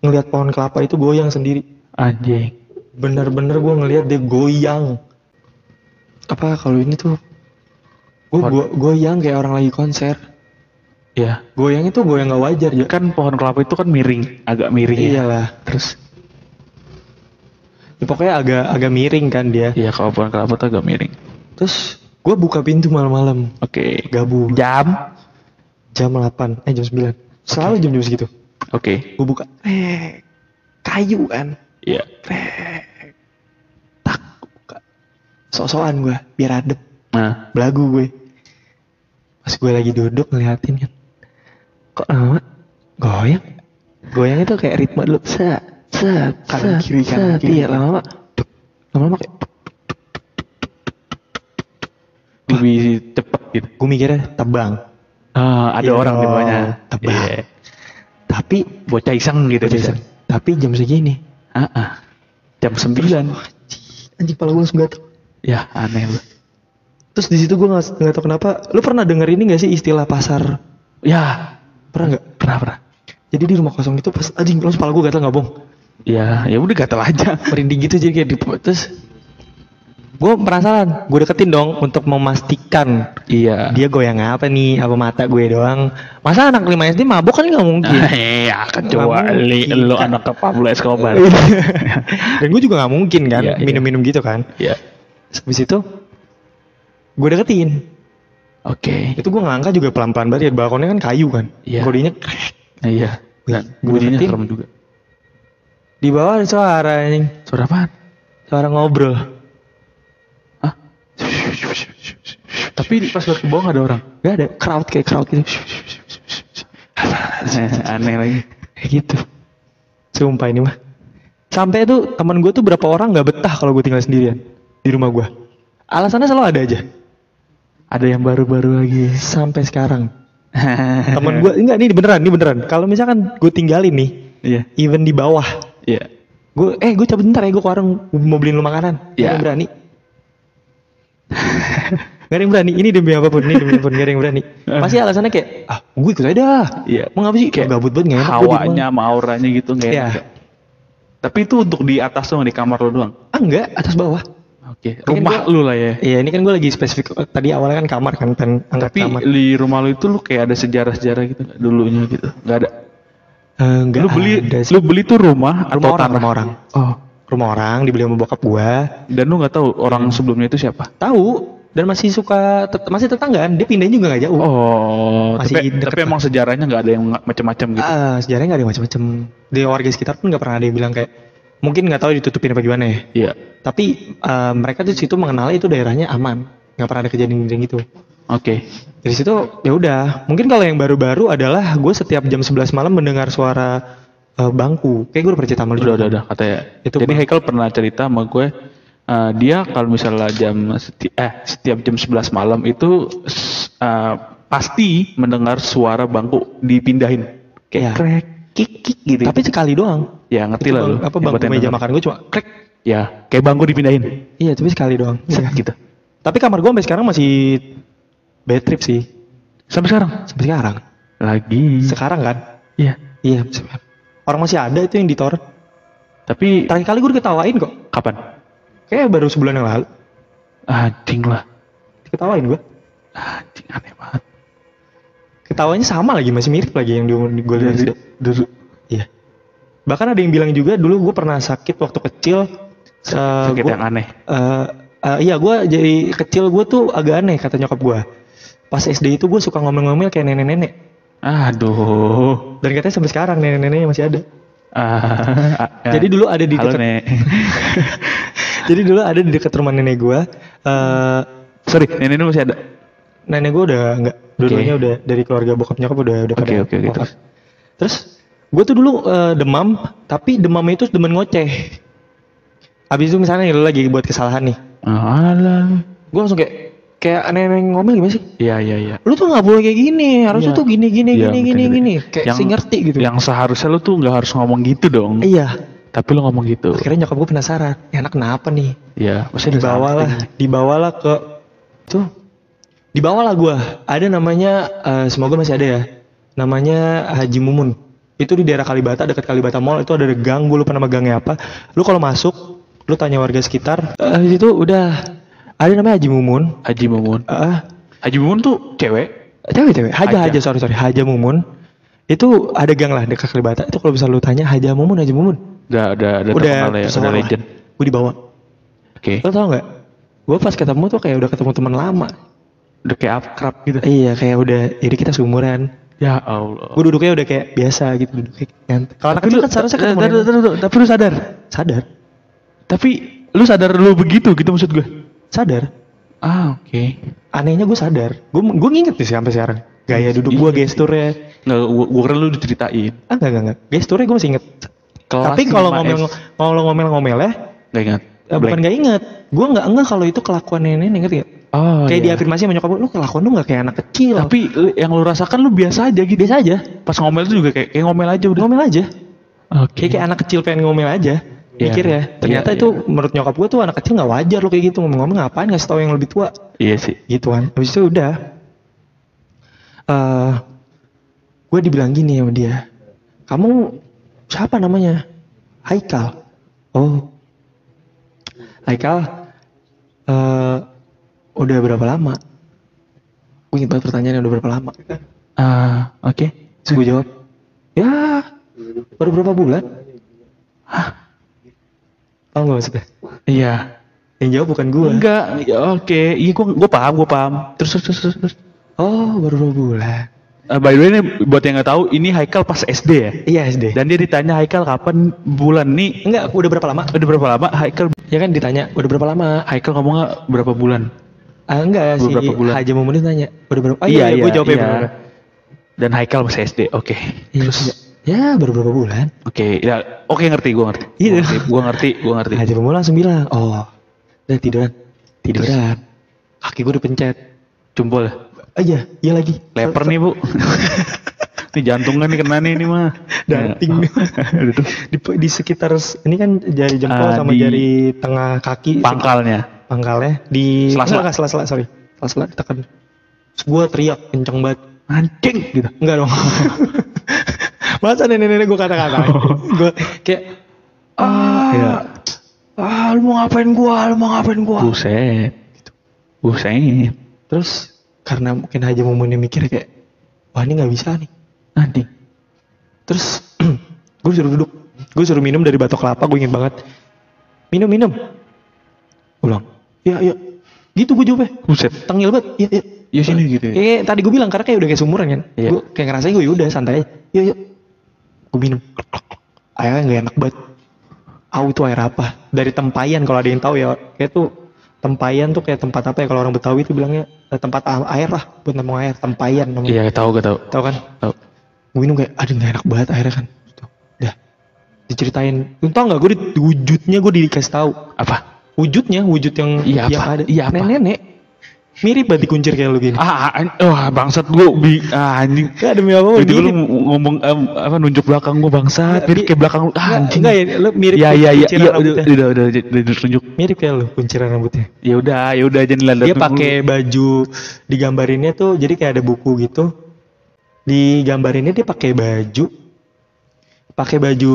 ngelihat pohon kelapa itu goyang sendiri. Anjing. Bener-bener gue ngelihat dia goyang. Apa kalau ini tuh? Gue gue goyang kayak orang lagi konser. Ya, goyang itu goyang gak wajar ya kan pohon kelapa itu kan miring, agak miring ya. iyalah. Terus, ya, pokoknya agak agak miring kan dia. Ya kalau pohon kelapa tuh agak miring. terus gue buka pintu malam-malam. Oke. gabung. Jam? jam 8 eh jam 9 selalu jam-jam segitu. Oke. gue buka. Eh kayu kan Iya. Rek. Sok-sokan gue biar adem Nah, belagu gue pas gue lagi duduk ngeliatin kan kok lama goyang goyang itu kayak ritme dulu set set kanan kiri kanan kiri iya. lama-lama lama-lama kayak lebih cepet gitu. gue mikirnya tebang Ah, ada Iya orang di bawahnya. tebak. Iya. tapi Bocah iseng gitu Bocah iseng. tapi jam segini Ah, ah. Jam 9. anjing anjing pala gue langsung gatel Ya, aneh lu. terus di situ gue nggak nggak tahu kenapa lu pernah denger ini gak sih istilah pasar Ya, pernah nggak pernah pernah. jadi di rumah kosong itu pas anjing langsung pala gue gatel nggak bohong Ya, ya udah gatel aja. merinding gitu jadi kayak di terus gue penasaran gue deketin dong untuk memastikan Iya. dia goyang apa nih apa mata gue doang masa anak 5 SD mabuk kan nggak mungkin Iya, kecuali mungkin, lu kan. anak ke Pablo Escobar. dan gue juga nggak mungkin kan Iya, iya. minum-minum gitu kan Iya. Habis itu gue deketin Oke. itu gue ngangkat juga pelan-pelan banget ya balkonnya kan kayu kan Iya. kodenya Nah, iya. Dan Gua bunyinya deketin. serem juga. di bawah ada suara anjing Suara apaan? suara ngobrol Hah? Tapi pas lu ke bawah gak ada orang. gak ada crowd kayak crowd gitu Aneh lagi. kayak gitu sumpah ini mah sampai tuh teman gue tuh berapa orang nggak betah kalau gue tinggal sendirian di rumah gue alasannya selalu ada aja Ada yang baru-baru lagi. sampai sekarang teman gue enggak ini beneran ini beneran kalau misalkan gue tinggalin nih Iya. even di bawah Iya. gue eh gue cabut bentar ya gue ke warung mau beliin lu makanan Gak ada Iya. yang berani Gak ada yang berani ini demi apa pun ini demi apa pun gak ada yang berani pasti alasannya kayak ah gue ikut aja dah Iya. mau ngapa sih kayak gabut banget gak enak gua di rumah. Hawanya sama auranya gitu nggak enak. Tapi itu untuk di atas doang, di kamar lu doang. ah enggak atas bawah Oke. Ini Rumah gua- lu lah ya. Iya ini kan gue lagi spesifik tadi awalnya kan kamar kan pen angkat Tapi kamar. di rumah lu itu lu kayak ada sejarah-sejarah gitu dulunya gitu. Nggak ada. Eh, enggak lu beli ada sih. lu beli tuh rumah atau rumah orang, tanah? rumah orang. Oh. Rumah orang dibeli sama bokap gua. Dan lu nggak tahu orang sebelumnya itu siapa? Tahu dan masih suka tet- masih tetanggaan. Dia pindahin juga nggak jauh. Oh, Masih tapi, deket tapi emang sejarahnya nggak ada yang macam-macam gitu. Ah, sejarahnya nggak ada macam-macam. Di warga sekitar pun nggak pernah ada yang bilang kayak mungkin nggak tahu ditutupin apa gimana ya. Iya. Tapi eh, mereka tuh di situ mengenalnya itu daerahnya aman. Nggak pernah ada kejadian-kejadian gitu. Oke. Dari situ ya udah. Mungkin kalau yang baru-baru adalah gue setiap jam 11 malam mendengar suara eh, bangku. Kayak gue udah cerita sama lu Udah, udah, udah katanya. Itu Jadi Haikal pernah cerita sama gue eh, dia kalau misalnya jam seti- eh setiap jam 11 malam itu eh, pasti mendengar suara bangku dipindahin. Kayak Iya. krek, kik, kik gitu. Tapi sekali doang. ya ngerti lah lu. Apa yang bangku meja makan gue cuma krek. Ya, kayak bangku dipindahin. Iya, tapi sekali doang. Set, Iya. gitu. Tapi kamar gue sampai sekarang masih bad trip sih. Sampai sekarang. Sampai sekarang. Lagi. Sekarang kan? Iya. Iya. Orang masih ada itu yang di torrent. Tapi Terakhir kali gue diketawain kok. kapan? Kayak baru sebulan yang lalu. Anjing lah. Diketawain gue. Anjing aneh banget. Ketawanya sama lagi, masih mirip lagi yang di gue lihat. Dari- Iya. Bahkan ada yang bilang juga dulu gue pernah sakit waktu kecil. Eh, sakit gua- yang aneh. eh, eh, iya gue jadi kecil gue tuh agak aneh kata nyokap gue. Pas SD itu gue suka ngomel-ngomel kayak nenek-nenek. Aduh. Dan katanya sampai sekarang nenek-neneknya masih ada. Ah, Jadi dulu ada di dekat. Jadi dulu ada di dekat rumah nenek gua. eh Sorry, nenek lu masih ada. Nenek gua udah enggak, dua-duanya udah dari keluarga bokap nyokap udah udah Oke, pada oke, wafat. terus? Terus gua tuh dulu eh, demam, tapi demamnya itu demen ngoceh. Habis itu misalnya lu lagi buat kesalahan nih. Alah. Gua langsung kayak kayak aneh-aneh ngomel gimana sih? Iya, iya, iya. Lu tuh nggak boleh kayak gini, harusnya Iya. tuh gini gini Iya, gini gini gini. Kayak Yang- sih ngerti gitu. Yang seharusnya lu tuh nggak harus ngomong gitu dong. Iya. Tapi lu ngomong gitu. Akhirnya nyokap gua penasaran, "Ini anak kenapa nih? Iya, maksudnya dibawalah dibawalah ke tuh dibawalah gua. Ada namanya eh, semoga masih ada ya. Namanya Haji Mumun. Itu di daerah Kalibata dekat Kalibata Mall. Itu ada gang gue lupa nama gangnya apa. Lu kalau masuk lu tanya warga sekitar eh, di situ udah ada namanya Haji Mumun. Haji Mumun. Ah, Haji Mumun tuh cewek. cewek cewek. Haja Haja. Haja sorry sorry. Haja Mumun. Itu ada gang lah dekat Kalibata. Itu kalau bisa lu tanya Haja Mumun Haja Mumun. Udah udah udah, udah terkenal ya, udah legend. gue dibawa. Oke. lo tau nggak? Gue pas ketemu tuh kayak udah ketemu teman lama Udah kayak akrab gitu. iya kayak udah jadi kita seumuran Ya Allah. gue duduknya udah kayak biasa gitu duduk kayak nyantai. kalau anak kecil kan seharusnya eh, tar- tapi lu sadar. sadar Tapi lu sadar lu begitu gitu maksud gue. sadar Ah, oke. anehnya gue sadar gue gue nginget sih sampai sekarang gaya duduk gue Iya. gesturnya Nggak, gua, gua kira lu diceritain. ah enggak enggak enggak gesturnya gue masih inget Kelas tapi kalau 5S. ngomel kalau ngomel ngomel ya Nggak ingat. eh, bukan nggak inget gue nggak enggak kalau itu kelakuan nenek ngerti gak Oh, kayak iya. diafirmasi sama nyokap gue, lu kelakuan lu nggak kayak anak kecil. Tapi lu- yang lu rasakan lu biasa aja gitu. biasa aja. Pas ngomel tuh juga kayak, kayak ngomel aja udah. ngomel aja. Oke. kayak kayak anak kecil pengen ngomel aja Iya, mikir ya. Iya, ternyata itu menurut nyokap gue tuh anak kecil nggak wajar lo kayak gitu. Ngomong-ngomong ngapain? Ngasih tahu yang lebih tua. Iya sih. gitu kan. Habis itu udah eh gue dibilang gini sama dia kamu siapa namanya? Haikal. Oh. Haikal eh udah berapa lama gue inget banget pertanyaannya udah berapa lama Ah, oke. terus gue jawab ya baru berapa bulan Hah? tau gak maksudnya Iya. yang jawab bukan gue Enggak, ya, oke. Iya gua gua paham, gua paham. Terus terus terus terus. oh baru dua bulan Eh, by the way ini buat yang nggak tahu, ini Haikal pas SD ya. iya SD Dan dia ditanya Haikal kapan bulan nih? enggak udah berapa lama Udah berapa lama Haikal ya kan ditanya udah berapa lama Haikal ngomongnya berapa bulan? Ah, enggak sih, Beberapa bulan. Haji Mumun itu nanya, udah berapa? Oh iya, iya, gue jawabnya iya. bener. Dan Haikal masih SD. Oke. Iya, Terus iya. ya baru berapa bulan? oke, ya oke ngerti gua ngerti. Iya. Gua ngerti, gua ngerti, gua ngerti. Haji Mumun langsung bilang, oh, udah tiduran, tiduran. Kaki gue dipencet. Jumpul. Oh iya, iya lagi. Leper nih, Bu. Ini jantungan nih kena nih ini mah. Danting nih. Di, di sekitar ini kan jari jempol Ah, sama di- jari tengah kaki pangkalnya. Pangkalnya? Di Sela-sela. enggak, sela-sela sorry. Sela-sela ditekan terus gue teriak kenceng banget. Anjing! Gitu. enggak dong. Masa nenek-nenek gue kata-kata? Gue kayak ah Iya. ah lu mau ngapain gua? Lu mau ngapain gua? Buset. Buset. terus karena mungkin Haji Mumunnya mikir kayak wah ini nggak bisa nih. Anjing. terus gue suruh duduk. Gue suruh minum dari batok kelapa gue ingin banget. Minum minum. Ulang ya ya gitu gue jawabnya Buset. tengil banget iya iya Ya sini gitu ya. Kayak tadi gue bilang karena kayak udah kayak sumuran kan. Iya. Gue kayak ngerasain gue udah santai aja. Yuk yuk. Gue minum. Airnya nggak enak banget. Au itu air apa? Dari tempayan kalau ada yang tahu ya. Kayak tuh tempayan tuh kayak tempat apa ya kalau orang Betawi itu bilangnya eh, tempat air lah buat nampung air tempayan namanya. Iya, tahu gak tahu. Tahu kan? Tahu. Gue minum kayak aduh nggak enak banget airnya kan. Tuh. Dah. Diceritain. Lu tau nggak gue di, wujudnya gue dikasih tahu. Apa? Wujudnya wujud yang Iya, yang apa? ada. Iya, apa? Nenek. Mirip banget dikuncir kayak lu gini. Ah, an- wah bangsat gua bi ah, anjing. Gak demi apa Jadi lu ngomong em, apa nunjuk belakang gua bangsat, mirip kayak belakang lu. Ah, anjing. Enggak ya, lu mirip Ya ya ya, iya udah rambutnya. udah udah udah, udah tunjuk. Mirip kayak lu kunciran rambutnya. Ya udah, ya udah jangan lihat Dia pakai baju digambarinnya tuh jadi kayak ada buku gitu. Digambarinnya dia pakai baju pakai baju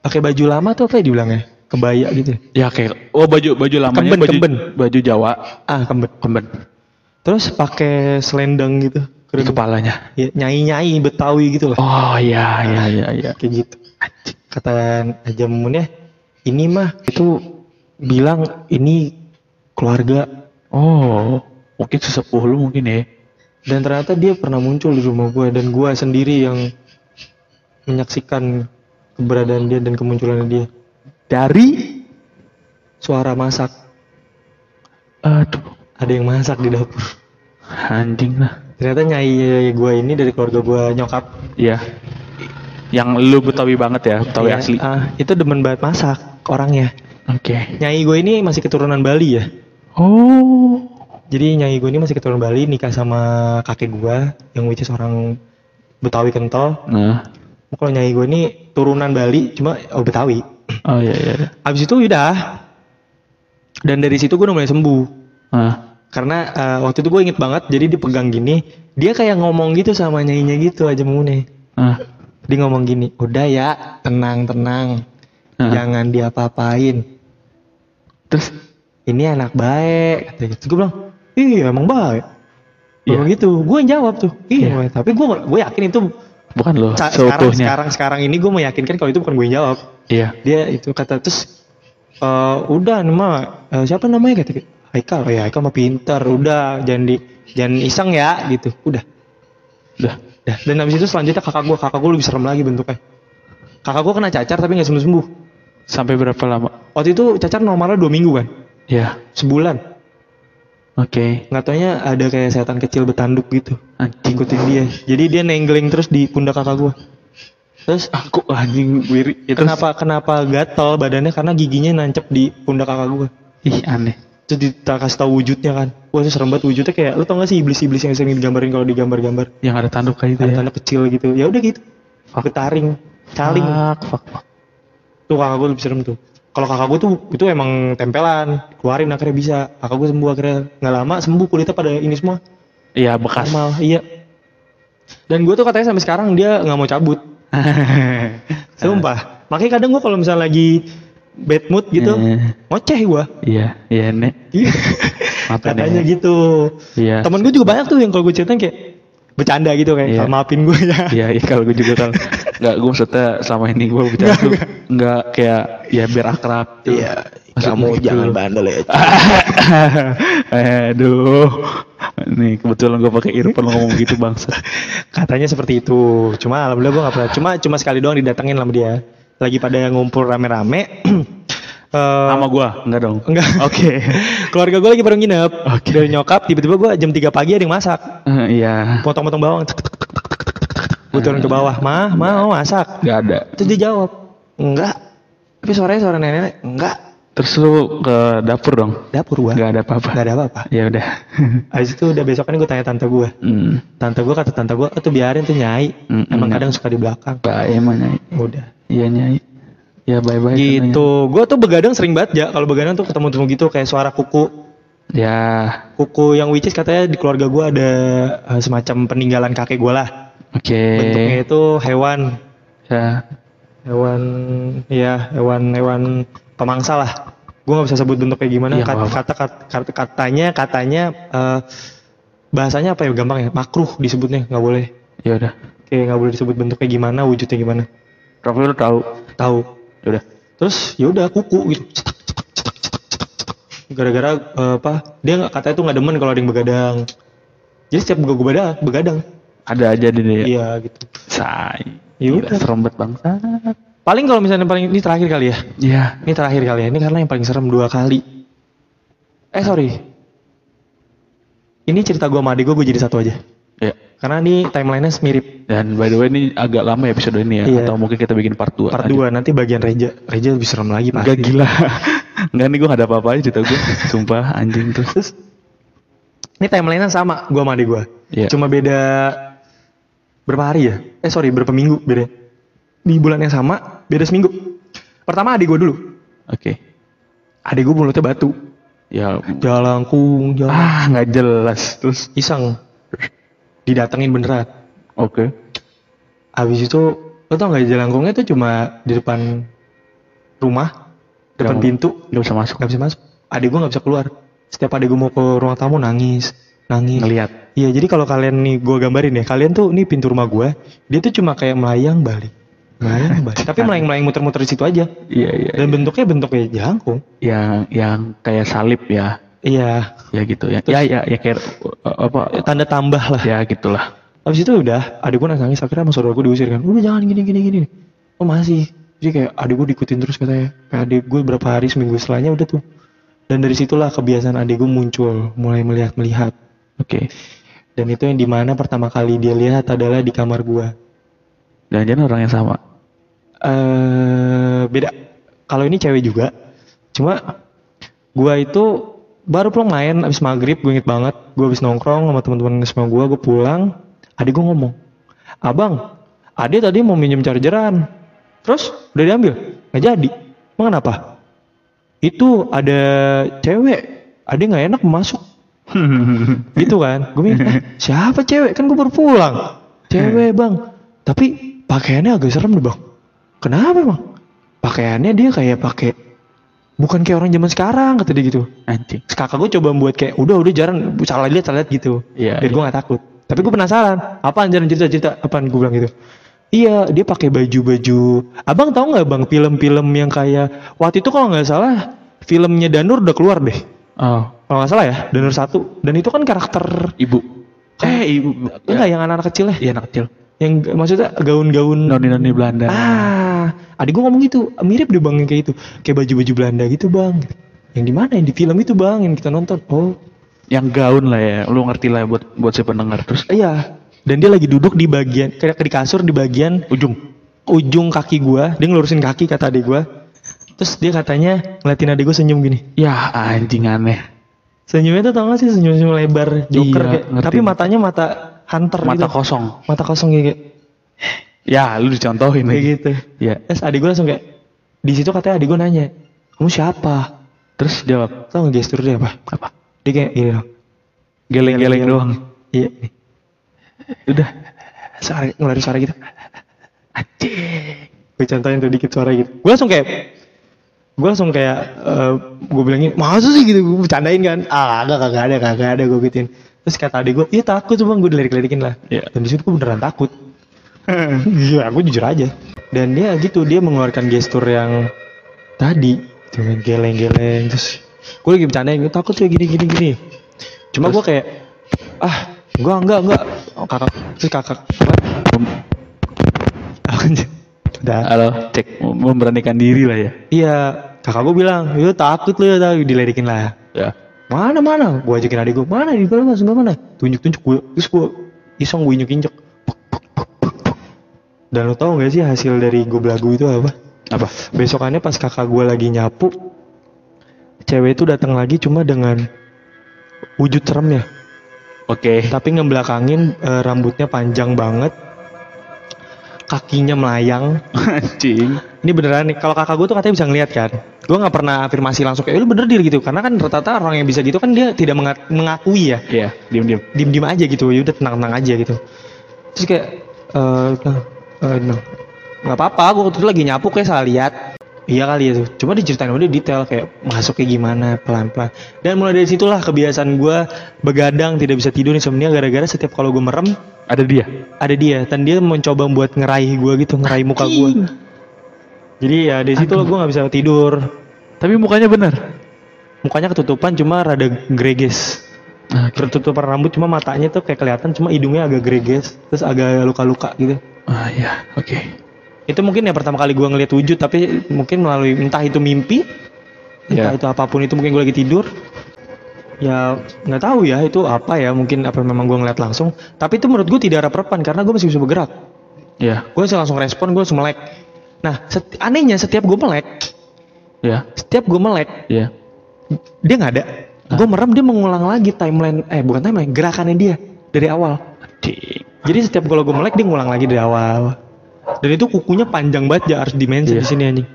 pakai baju lama tuh apa ya dibilangnya? Kebaya gitu. ya. Ya kayak oh baju baju lamanya Kemben, baju kemben. baju Jawa, Ah, kembet. kemben Terus pakai selendang gitu. di kepalanya. Ya, nyai-nyai Betawi gitu lah. Oh iya iya iya iya. kayak gitu kata Aja ya ini mah itu bilang ini keluarga Oh, mungkin sesepuh lu mungkin ya. dan ternyata dia pernah muncul di rumah gue dan gue sendiri yang menyaksikan keberadaan dia dan kemunculan dia Dari suara masak aduh ada yang masak di dapur anjing lah. ternyata nyai gue ini dari keluarga gue nyokap Iya. Yang lu Betawi banget ya, Betawi Ya, asli. ah, itu demen banget masak orangnya Oke. nyai gue ini masih keturunan Bali ya Oh. Jadi nyai gue ini masih keturunan Bali nikah sama kakek gue yang which is orang Betawi kental. Nah. Kalau nyai gue ini turunan Bali cuma oh Betawi. Oh iya iya. iya. Habis itu udah. Dan dari situ gue udah mulai sembuh. Nah. Karena eh, waktu itu gue inget banget jadi dipegang gini. Dia kayak ngomong gitu sama nyainya gitu aja mune. Nah. Dia ngomong gini, udah ya tenang tenang. Nah. Jangan diapa-apain. Terus Ini anak baik. Kata gitu. Gue bilang, iya emang baik Iya. Iya. gitu gue yang jawab tuh iya. Boy. tapi gue gue yakin itu Bukan loh, ca- sekarang seutuhnya. sekarang sekarang ini gue meyakinkan kalau itu bukan gue yang jawab Iya. dia itu kata terus eh udah nama eh, siapa namanya kata Haikal oh ya Haikal mah pintar udah jangan di jangan iseng ya gitu udah Udah. Dah. dan habis itu selanjutnya kakak gue kakak gue lebih serem lagi bentuknya kakak gue kena cacar tapi nggak sembuh sembuh Sampai berapa lama? waktu itu cacar normalnya dua minggu kan Ya. sebulan Oke. nggak taunya ada kayak setan kecil betanduk gitu. Anjing. ikutin dia. Jadi dia nenggeling terus di pundak kakak gue terus? Aku anjing wiri. Ya, terus- kenapa kenapa gatel badannya? Karena giginya nancep di pundak kakak gue Ih aneh. terus kita kasih tahu wujudnya kan. Wah itu serem banget wujudnya. Kayak lu tau gak sih iblis-iblis yang sering digambarin kalau digambar-gambar? Yang ada tanduk kayak itu ada ya. tanda kecil gitu. Ya udah gitu. Getaring caling. Fuck, fuck, fuck. tuh kakak gue lebih serem tuh kalau kakak gue tuh itu emang tempelan keluarin akhirnya bisa kakak gue sembuh akhirnya nggak lama sembuh kulitnya pada ini semua Iya bekas. normal iya dan gue tuh katanya sampai sekarang dia nggak mau cabut sumpah makanya kadang gue kalau misalnya lagi bad mood gitu Eh. ngoceh gue Iya, iya nek. Iya. Katanya gitu Iya. temen gue juga banyak tuh yang kalau gue ceritain kayak bercanda gitu kayak Iya. "Ah, maafin gue ya Iya, iya kalau gue juga kalau nggak gue maksudnya selama ini gue bicara tuh nggak kayak ya biar akrab. tuh. Iya, kamu gitu. jangan bandel ya Aduh, nih kebetulan gue pakai earphone ngomong gitu bangsa. katanya seperti itu cuma alhamdulillah gue gak pernah cuma cuma sekali doang didatengin sama dia lagi pada ngumpul rame-rame Eh, Sama gue, enggak dong. enggak Oke. keluarga gue lagi baru nginep dari nyokap tiba-tiba gue jam 3 pagi ada yang masak Eh, Iya, potong-potong bawang tek, tek, tek, turun ke bawah. Mah mah mau masak? Nggak ada. terus dia jawab enggak. Tapi suaranya suara nenek enggak. Terus lu ke dapur dong? dapur gua. Nggak ada apa-apa. nggak ada apa-apa. Ya udah. Habis itu udah besokannya gue tanya tante gue hmm. tante gue kata tante gue tuh biarin tuh nyai. Mm, emang kadang suka di belakang. Baik emang nyai. udah. Iya nyai. Ya bye bye. gitu. Gue tuh begadang sering banget ya kalau begadang tuh ketemu temu gitu kayak suara kuku. Ya, kuku yang which is katanya di keluarga gue ada eh, semacam peninggalan kakek gue lah oke. bentuknya itu hewan. Ya, hewan ya hewan hewan pemangsa lah. Gue nggak bisa sebut bentuknya gimana. Nggak kata, kata, kata- katanya katanya eh, bahasanya apa ya? Gampang ya? Makruh disebutnya nggak boleh. Ya udah. kayak nggak boleh disebut bentuknya gimana wujudnya gimana. Tapi lu tahu. tahu. Ya udah. terus ya udah kuku gitu. Cetak, cetak, cetak, cetak, cetak, cetak. gara-gara eh, apa? Dia nggak katanya tuh nggak demen kalau ada yang begadang. Jadi setiap gue begadang begadang Ada aja di dia. iya gitu Say. Ya udah. serem banget bangsa. paling kalau misalnya paling ini terakhir kali ya Iya. ini terakhir kali ya ini karena yang paling serem dua kali eh sorry ini cerita gue sama adik gue gue jadi satu aja Ya. karena ini timelinenya mirip Dan by the way ini agak lama ya episode ini ya. Iya. Atau mungkin kita bikin part 2 part 2 nanti bagian Reja Reja lebih serem lagi pasti Enggak gila. Enggak nih gue gak ada apa-apa aja cerita gue. Sumpah anjing terus. terus ini timelinenya sama gue sama adik gue Iya. cuma beda berapa hari ya? Eh sorry berapa minggu beda? Di bulan yang sama beda seminggu. Pertama adik gue dulu. Oke. adik gue mulutnya batu. Ya. Jalangkung jalan ah nggak jelas. Terus. iseng. Didatengin beneran. Oke. habis itu lo tau gak jalangkungnya tuh cuma di depan rumah depan Nggak- pintu? Nggak bisa masuk. nggak bisa masuk. Adik gue nggak bisa keluar. Setiap adik gue mau ke ruang tamu nangis nangis Ngelihat. iya jadi kalau kalian nih gue gambarin ya kalian tuh nih pintu rumah gue dia tuh cuma kayak melayang balik melayang balik tapi melayang melayang muter-muter di situ aja Iya iya. dan bentuknya bentuknya jalangkung Yang yang kayak salib ya. iya Ya gitu ya. Ya ya ya kayak uh, apa tanda tambah lah ya gitulah. Habis itu udah, adik gue nangis akhirnya sama saudara gue diusir kan. Udah jangan gini gini gini. Oh masih. Jadi kayak adik gue diikutin terus katanya. Kayak adik gue berapa hari seminggu setelahnya udah tuh. Dan dari situlah kebiasaan adik gue muncul, mulai melihat melihat. Oke. Dan itu yang di mana pertama kali dia lihat adalah di kamar gue. Jangan-jangan orang yang sama. Eh beda. Kalau ini cewek juga. Cuma gue itu baru pulang main abis maghrib gue inget banget. Gue abis nongkrong sama teman-teman semua gue. Gue pulang. Adik gue ngomong, abang, adik tadi mau minjem chargeran. Terus udah diambil? Nggak jadi. Emang kenapa? Itu ada cewek. Adik nggak enak masuk. gitu kan? Gue mikir "Eh, siapa cewek? Kan gue baru pulang. Cewek bang. Tapi pakaiannya agak serem deh bang. Kenapa bang? Pakaiannya dia kayak pakai bukan kayak orang zaman sekarang kata dia gitu. Anjing. Kakak gue coba buat kayak udah udah jarang salah lihat salah lihat gitu. Iya, biar gue nggak takut. Tapi gue penasaran apaan? Jarang cerita cerita apaan? Gue bilang gitu. Iya dia pakai baju baju abang tahu nggak bang film-film yang kayak waktu itu kalau nggak salah filmnya Danur udah keluar deh. Oh, kalau nggak salah ya Danur satu dan itu kan karakter ibu. Eh, ibu. enggak yang anak-anak kecil ya Iya, anak kecil. yang maksudnya gaun-gaun Noni-noni Belanda. ah adik gue ngomong gitu mirip deh bang yang kayak itu kayak baju-baju Belanda gitu bang yang di mana yang di film itu bang yang kita nonton oh Yang gaun lah ya. Lu ngerti lah buat buat si pendengar terus Iya. Dan dia lagi duduk di bagian kayak di kasur di bagian ujung. ujung kaki gua. Dia ngelurusin kaki kata adik gua. Terus dia katanya ngeliatin adik gua senyum gini. Ya anjing aneh. Senyumnya tuh tau gak sih senyum-senyum lebar joker Iya, kayak. ngerti. Tapi matanya mata hunter Mata gitu. kosong. Mata kosong kayak Ya, lu dicontohin kayak lagi. gitu. Ya. Terus adik gua langsung kayak di situ katanya adik gua nanya, "Kamu siapa?" Terus jawab Tau gak gestur dia apa? apa? Dia kayak gini dong. Geleng-geleng doang. Iya. Udah. Suara, ngeluarin suara gitu. Anjing. Gue contohin tuh dikit suara gitu. Gue langsung kayak gue langsung kayak gue bilangin masa sih gitu gue bercandain kan ah kagak kagak ada kagak ada gue gituin terus kata adik gue iya takut cuma gue dilirik-lirikin lah Iya. dan di situ gue beneran takut iya aku jujur aja dan dia gitu dia mengeluarkan gestur yang tadi dengan geleng-geleng terus gue lagi bercandain gue takut ya gini gini gini cuma gue kayak ah enggak enggak enggak oh, kakak terus kakak udah Halo, cek memberanikan diri lah ya. iya kakak gue bilang yo takut lu ya dilerikin lah. Ya. mana mana? Gue ajakin adik gue mana di mana sebelah mana? Tunjuk tunjuk gue terus gue iseng gue injek injek dan lo tau gak sih hasil dari gue belagu itu apa? Apa? besokannya pas kakak gue lagi nyapu cewek itu datang lagi cuma dengan wujud serem ya Oke. tapi ngebelakangin eh, rambutnya panjang banget kakinya melayang. Anjing. ini beneran nih kalau kakak gue tuh katanya bisa ngeliat kan. Gue nggak pernah afirmasi langsung kayak "Eh, lu bener dir gitu. Karena kan rata-rata orang yang bisa gitu kan dia tidak menga- mengakui ya. Iya, diam-diam. diem diem aja gitu ya udah tenang tenang aja gitu. Terus kayak eh nah, eh, nah, nggak apa-apa gue waktu itu lagi nyapu kayak salah lihat iya kali ya tuh cuma diceritain udah detail kayak masuk kayak gimana pelan pelan dan mulai dari situlah kebiasaan gue begadang tidak bisa tidur insomnia gara-gara setiap kalau gue merem Ada dia. ada dia. Dan dia mencoba buat ngeraih gue gitu ngeraih muka gue jadi ya dari situ gue nggak bisa tidur. Tapi mukanya benar. mukanya ketutupan cuma rada greges. Ah, ketutupan rambut cuma matanya tuh kayak kelihatan cuma hidungnya agak greges terus agak luka-luka gitu. Ah ya, oke. Itu mungkin ya pertama kali gue ngeliat wujud tapi mungkin melalui entah itu mimpi entah Ya. itu apa pun itu mungkin gue lagi tidur. Ya nggak tahu ya itu apa ya mungkin apa memang gue ngeliat langsung. Tapi itu menurut gue tidak rep-repan karena gue masih bisa bergerak. Ya, gue bisa langsung respon gue langsung melek. Nah set- anehnya setiap gue melek ya, setiap gue melek ya. dia nggak ada. Gue merem dia mengulang lagi timeline eh bukan timeline gerakannya dia dari awal. Anjing. jadi setiap kalau gue melek dia ngulang lagi dari awal dan itu kukunya panjang banget ya harus dimensi Iya. di sini anjing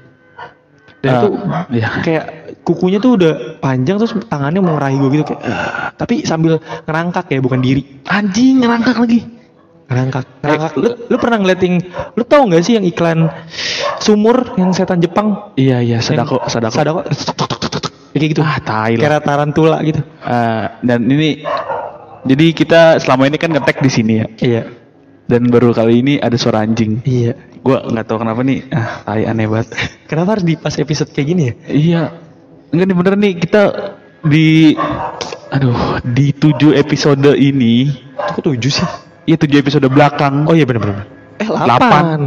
dan Ah, itu iya. kayak kukunya tuh udah panjang terus tangannya mau ngerahi gue gitu kayak "Ah," tapi sambil ngerangkak ya bukan diri Anjing ngerangkak lagi. ngerangkak ngerangkak lu, lu pernah ngeliatin lu tau nggak sih yang iklan sumur yang setan Jepang Iya, iya, sadako, Yang- sadako. sadako kayak gitu Ah, tai lah. kayak tarantula gitu Eh, dan ini jadi kita selama ini kan ngetek di sini ya. iya Dan baru kali ini ada suara anjing. iya Gua nggak tahu kenapa nih. Ah, tai aneh banget. kenapa harus di pas episode kayak gini ya iya. Enggak nih bener nih kita di aduh, di tujuh episode ini kok tujuh sih Iya tujuh episode belakang. oh iya bener-bener eh Delapan. delapan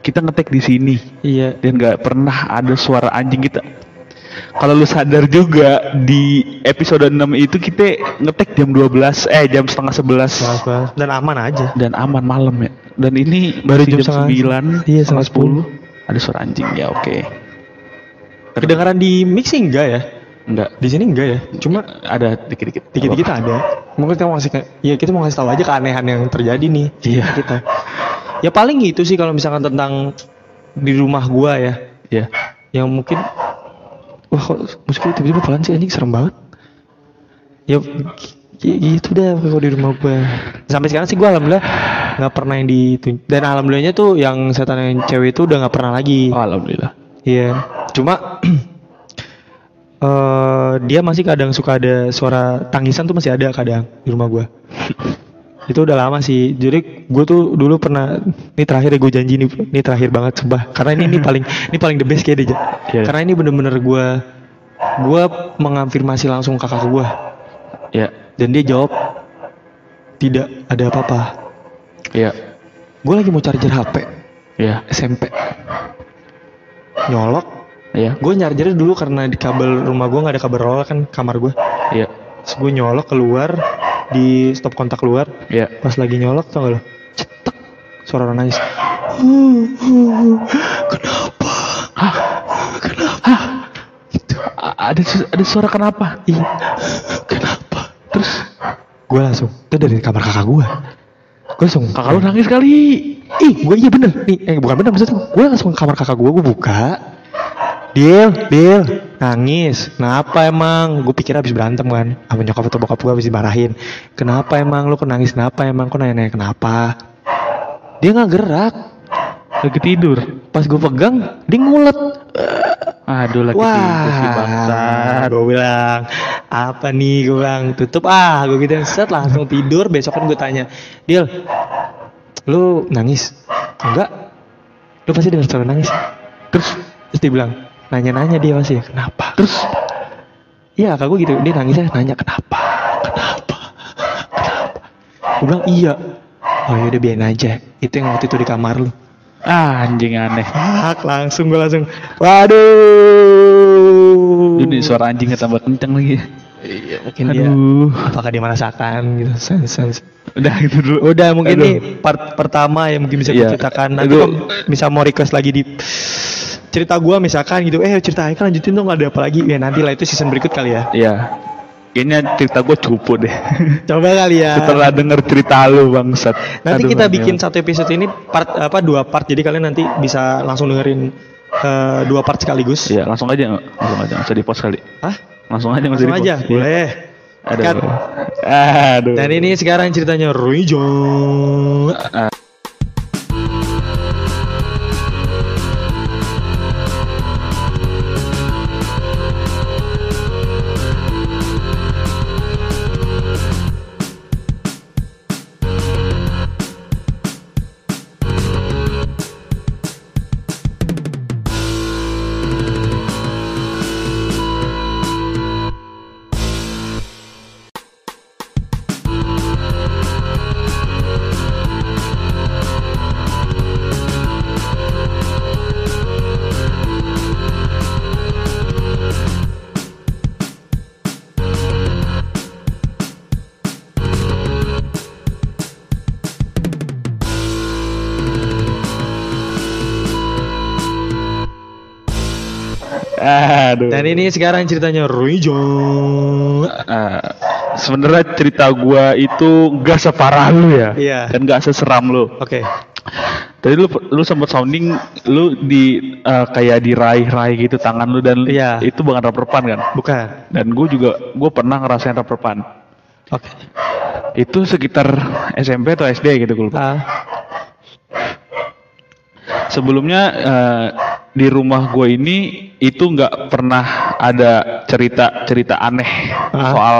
Kita ngetek di sini iya dan nggak pernah ada suara anjing kita. Kalau lu sadar juga di episode 6 itu kita ngetek jam 12 eh jam setengah 11 Maaf, maaf. dan aman aja dan aman malam ya. Dan ini Baru jam jam, setengah- 9 iya, setengah setengah 10 ada suara anjing ya oke. kedengaran di mixing enggak ya Enggak di sini enggak ya cuma ada dikit-dikit. dikit-dikit ada mungkin kita mau kasih ke- ya kita mau kasih tahu aja keanehan yang terjadi nih Iya. kita ya paling gitu sih kalau misalkan tentang di rumah gua ya Ya. yang mungkin wah kok musiknya tiba-tiba pelan sih? Anjing serem banget. Ya gi- gitu dah kalau di rumah gua. Sampai sekarang sih gua alhamdulillah nggak pernah yang ditunjuk dan alhamdulillahnya tuh yang setan yang cewek itu udah nggak pernah lagi. Oh, alhamdulillah. Iya, cuma eh dia masih kadang suka ada suara tangisan tuh masih ada kadang di rumah gua. Itu udah lama sih. Jadi gue tuh dulu pernah ini terakhir gue janji nih, ini terakhir banget sumpah. Karena ini ini paling ini paling the best kayak deh. Iya. Karena ini bener-bener gua gua mengafirmasi langsung kakak gua Ya, dan dia jawab tidak ada apa-apa. ya, Gue lagi mau charger HP ya, SMP. Nyolok. ya, Gue chargernya dulu karena di kabel rumah gue nggak ada kabel roll kan kamar gue. ya, Terus gue nyolok keluar di stop kontak keluar. ya. Pas lagi nyolok tau gak lo? Cetek. Suara orang nangis. Kenapa? Hah? Kenapa? Itu a- ada su- ada suara kenapa? Ih, kenapa? Terus gue langsung itu dari kamar kakak gue. Gue langsung Kakak lu nangis kali. Ih, gue iya bener nih. Eh bukan bener maksudnya. Gue langsung ke kamar kakak gue, gue buka. Deal, deal, nangis. Kenapa emang? Gue pikir habis berantem kan. Sama nyokap atau bokap gue habis dimarahin. Kenapa emang lu kok nangis? Kenapa emang? Kok nanya-nanya kenapa? Dia nggak gerak. Lagi tidur. Pas gue pegang, dia ngulet. Aduh lagi tidur si bangsat. gue bilang apa nih? Gue bilang tutup ah. Gue gitu set langsung tidur. Besok kan gue tanya, Deal, lu nangis? Enggak. Lu pasti dengar suara nangis. Terus terus dia bilang nanya-nanya dia masih kenapa? Terus iya kak gue gitu dia nangisnya nanya kenapa? Kenapa? Kenapa? Gue bilang iya. Oh yaudah biarin aja. Itu yang waktu itu di kamar lu. Ah, anjing aneh. Hak langsung gue langsung. Waduh. Ini suara anjingnya tambah kenceng lagi. Iya mungkin dia. Aduh. Apakah dia merasakan gitu? Sense, sense. Udah gitu dulu. Udah mungkin Aduh. ini part pertama yang mungkin bisa Iya. ceritakan. Nanti misal mau request lagi di cerita gua misalkan gitu, eh cerita Haikal lanjutin dong ada apa lagi? Ya nanti lah itu season berikut kali ya. Iya. Kayaknya cerita gue cukup deh. Coba kali ya. Setelah denger cerita lu bangsat. Nanti Aduh, kita bikin ya. satu episode ini part apa dua part jadi kalian nanti bisa langsung dengerin eh, dua part sekaligus. Iya, langsung aja, langsung aja, usah di post kali. Hah? Langsung aja, Langsung aja, post. boleh. Aduh. Cut. Aduh. Dan ini sekarang ceritanya Ruijo. Aduh. Ini sekarang ceritanya Ruijo. Eh, sebenarnya cerita gua itu gak separah lu ya. Iya. Dan gak seseram lu. Oke. Tadi lu lu sempat sounding lu di eh, kayak diraih-raih gitu tangan lu dan Iya. itu bukan rubber kan. Bukan. Dan gue juga gue pernah ngerasain rubber Oke. Itu sekitar SMP atau SD gitu gue lupa. Ah, Sebelumnya eh, di rumah gue ini itu nggak pernah ada cerita-cerita aneh Ah. soal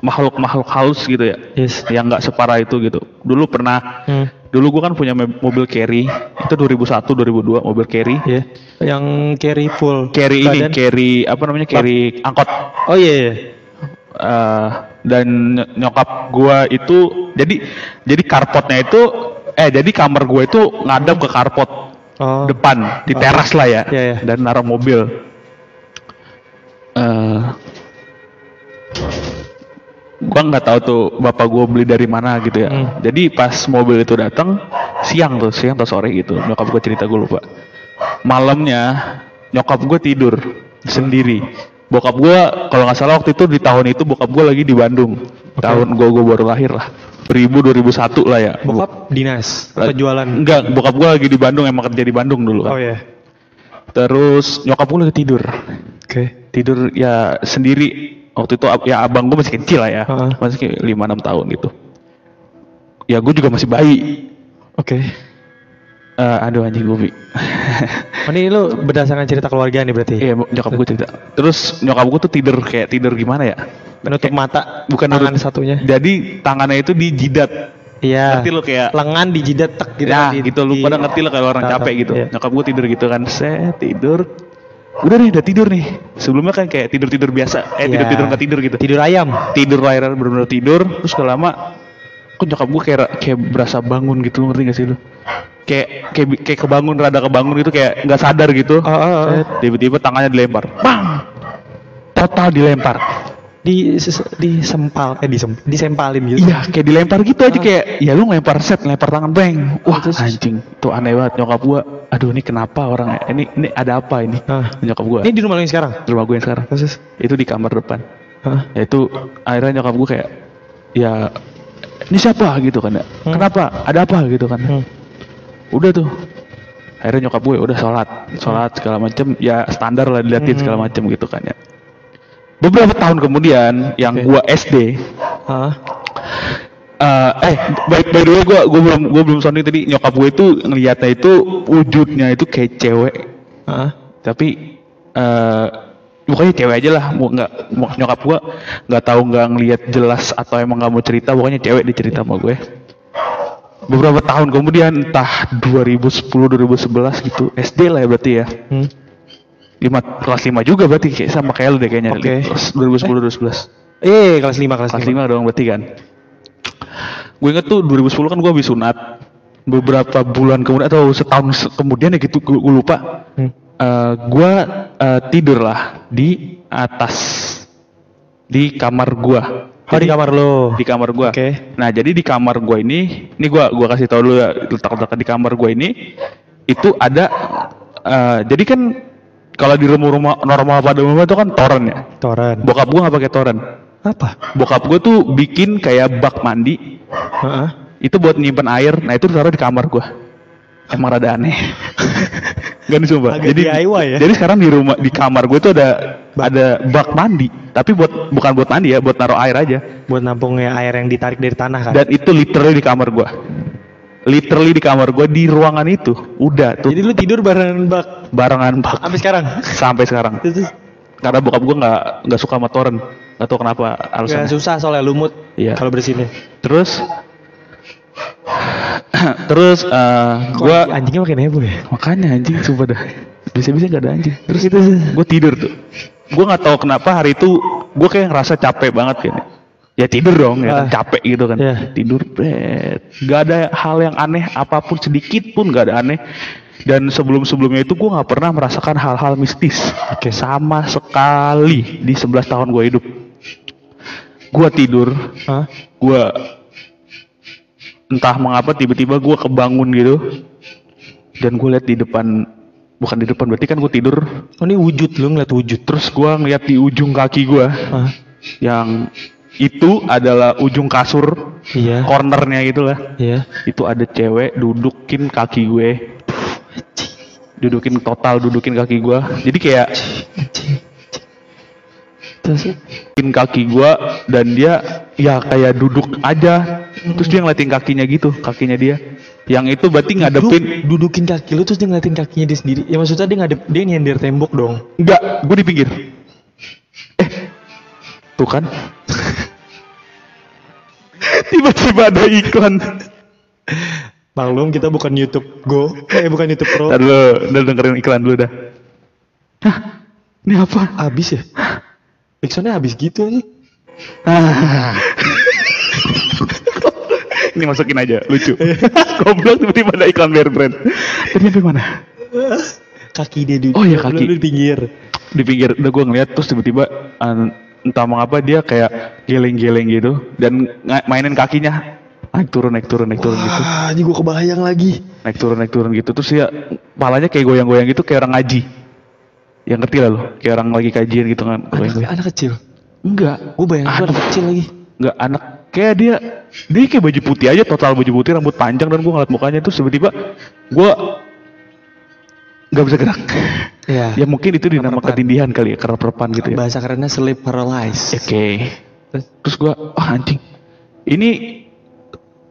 makhluk-makhluk halus gitu ya. yes. Yang nggak separah itu gitu. Dulu pernah Hmm. dulu gue kan punya mobil carry itu 2001 2002 mobil carry. Iya. Yang carry full. Carry ini, badan. carry apa namanya? Carry angkot. Oh iya. iya. Eh, dan ny- nyokap gua itu jadi jadi karpotnya itu eh jadi kamar gua itu ngadap ke karpot Oh. depan di teras lah ya Iya, iya. dan naruh mobil. Eh gua nggak tahu tuh bapak gua beli dari mana gitu ya. Hmm. jadi pas mobil itu datang siang tuh siang atau sore gitu nyokap gua cerita gua lupa. Malamnya nyokap gua tidur sendiri. Bokap gua kalau nggak salah waktu itu di tahun itu bokap gua lagi di Bandung. Tahun gua gua baru lahir lah 2000 2001 lah ya Bokap dinas. Penjualan. Enggak, bokap gua lagi di Bandung emang kerja di Bandung dulu kan. Oh iya. Terus nyokap gua lagi tidur. Oke. Tidur ya sendiri. Waktu itu ya abang gua masih kecil lah ya. Heeh. Masih kayak 5 6 tahun gitu. Ya gua juga masih bayi. Oke. Eh, aduh anjing gue Oh, ini lu berdasarkan cerita keluarga nih berarti. Iya nyokap gue cerita Terus nyokap gue tuh tidur kayak tidur gimana ya Menutup mata, Bukan tangan satunya. Jadi tangannya itu di jidat Iya. Ngerti lu kayak lengan di jidat tek gitu. Ya di- gitu lu pada ngerti lah kalau orang capek gitu Iya. Nyokap gue tidur gitu kan Saya tidur Udah nih udah tidur nih Sebelumnya kan kayak tidur-tidur biasa Eh Iya. tidur-tidur nggak tidur gitu Tidur ayam. Tidur layar bener-bener tidur Terus gak lama Kok nyokap gue kayak kayak berasa bangun gitu lu ngerti gak sih lu Kayak kayak, kayak kebangun rada kebangun gitu kayak nggak sadar gitu. Set, Tiba-tiba tangannya dilempar Bang Total dilempar Di disempal eh disem, disempalin gitu. Iya, kayak dilempar gitu aja kayak ya lu ngelempar set, lempar tangan bang. Wah, anjing. Itu aneh banget nyokap gua. Aduh, ini kenapa orang ini ini ada apa ini? Ah. Nyokap gua. Ini di rumah lu yang sekarang. Di rumah gue yang sekarang. Terus. Itu di kamar depan. Hah? Ya itu akhirnya nyokap gua kayak ya ini siapa gitu kan ya. Hmm. Kenapa? Ada apa gitu kan. Hmm. Udah tuh. Akhirnya nyokap gue udah sholat, sholat segala macem ya standar lah diliatin Hmm. segala macem gitu kan ya. Beberapa tahun kemudian yang Oke. gua SD, Hah? Eh, eh, by, by the way gue gue belum gue belum sounding tadi nyokap gue itu ngelihatnya itu wujudnya itu kayak cewek Hah? tapi eh pokoknya cewek aja lah mau nggak mau nyokap gue nggak tahu nggak ngelihat jelas atau emang nggak mau cerita pokoknya cewek dia cerita sama gue beberapa tahun kemudian entah 2010 2011 gitu SD lah ya berarti ya Hmm. lima kelas 5 juga berarti kayak sama kayak lu deh kayaknya Oke. Kelas 2010 2011 Eh, kelas 5, kelas, kelas 5. 5 dong berarti kan gue inget tuh 2010 kan gue habis sunat beberapa bulan kemudian atau setahun se- kemudian ya gitu gue, gue lupa Hmm. Eh, gue eh, tidur lah di atas di kamar gue Oh, di kamar lu. di kamar gue Oke. nah jadi di kamar gue ini ini gue gua kasih tau dulu ya letak-letak di kamar gue ini itu ada eh, jadi kan kalau di rumah-rumah normal pada umumnya itu kan toren ya Toren. bokap gue nggak pakai toren Apa? bokap gue tuh bikin kayak bak mandi Heeh. itu buat nyimpen air nah itu taruh di kamar gue emang rada aneh. Gak nih sumpah. Agak jadi DIY ya? jadi sekarang di rumah di kamar gue tuh ada ada bak mandi. Tapi buat bukan buat mandi ya buat naruh air aja. Buat nampungnya air yang ditarik dari tanah kan. dan itu literally di kamar gue literally di kamar gue di ruangan itu. Udah tuh. Jadi lu tidur barengan bak? Barengan bak. Sampai sekarang. sampai sekarang. Karena bokap gue nggak nggak suka sama toren. Nggak tahu kenapa Gak alasannya susah soalnya lumut. Iya. Kalau bersihinnya. terus terus eh Kok gue anjingnya makin heboh ya? makanya anjing sumpah dah bisa-bisa gak ada anjing terus itu gue tidur tuh gue nggak tahu kenapa hari itu gue kayak ngerasa capek banget kayaknya ya tidur dong ya kan Ah. capek gitu kan Iya. tidur bet gak ada hal yang aneh apa pun sedikit pun gak ada aneh dan sebelum sebelumnya itu gue nggak pernah merasakan hal-hal mistis Oke. sama sekali di 11 tahun gue hidup gue tidur Hah? gue entah mengapa tiba-tiba gue kebangun gitu. Dan gue lihat di depan bukan di depan berarti kan gue tidur. Oh ini wujud lu ngeliat wujud. terus gue ngeliat di ujung kaki gue yang itu adalah ujung kasur Iya. cornernya gitu lah. Iya. itu ada cewek dudukin kaki gue. Dudukin total dudukin kaki gue jadi kayak dudukin kaki gue dan dia ya kayak duduk aja terus dia ngeliatin kakinya gitu kakinya dia yang itu berarti ngadepin duduk, dudukin kaki lu terus dia ngeliatin kakinya dia sendiri. Ya maksudnya dia ngadep dia nyender tembok dong. Enggak, gue di pinggir. Eh, tuh kan. Tiba-tiba ada iklan. Maklum kita bukan YouTube Go, eh bukan YouTube Pro. Ntar lu, udah dengerin iklan dulu dah. Hah, ini apa? Habis ya? Pixonnya habis gitu nih. Ah. ini masukin aja, lucu. Goblok tiba-tiba ada iklan bear brand. Tadi sampai mana? Kaki dia duduk. Oh iya, kaki. Di pinggir. Di pinggir, udah gue ngeliat terus tiba-tiba an- entah mengapa dia kayak geleng-geleng gitu dan mainin kakinya naik turun naik turun naik turun gitu Wah, ini gua kebayang lagi. naik turun naik turun gitu terus ya palanya kayak goyang-goyang gitu kayak orang ngaji yang ngerti lah lo kayak orang lagi kajian gitu kan Anak, anak kecil. enggak Gue bayangin Aduh. anak kecil lagi. enggak anak kayak dia dia kayak baju putih aja total baju putih rambut panjang dan gua ngeliat mukanya tuh tiba-tiba gua nggak bisa gerak Iya. ya mungkin itu dinamakan Kerepan. ketindihan kali ya kerepan gitu ya Bahasa kerennya sleep paralysis. Oke. Terus gua, ah anjing. Ini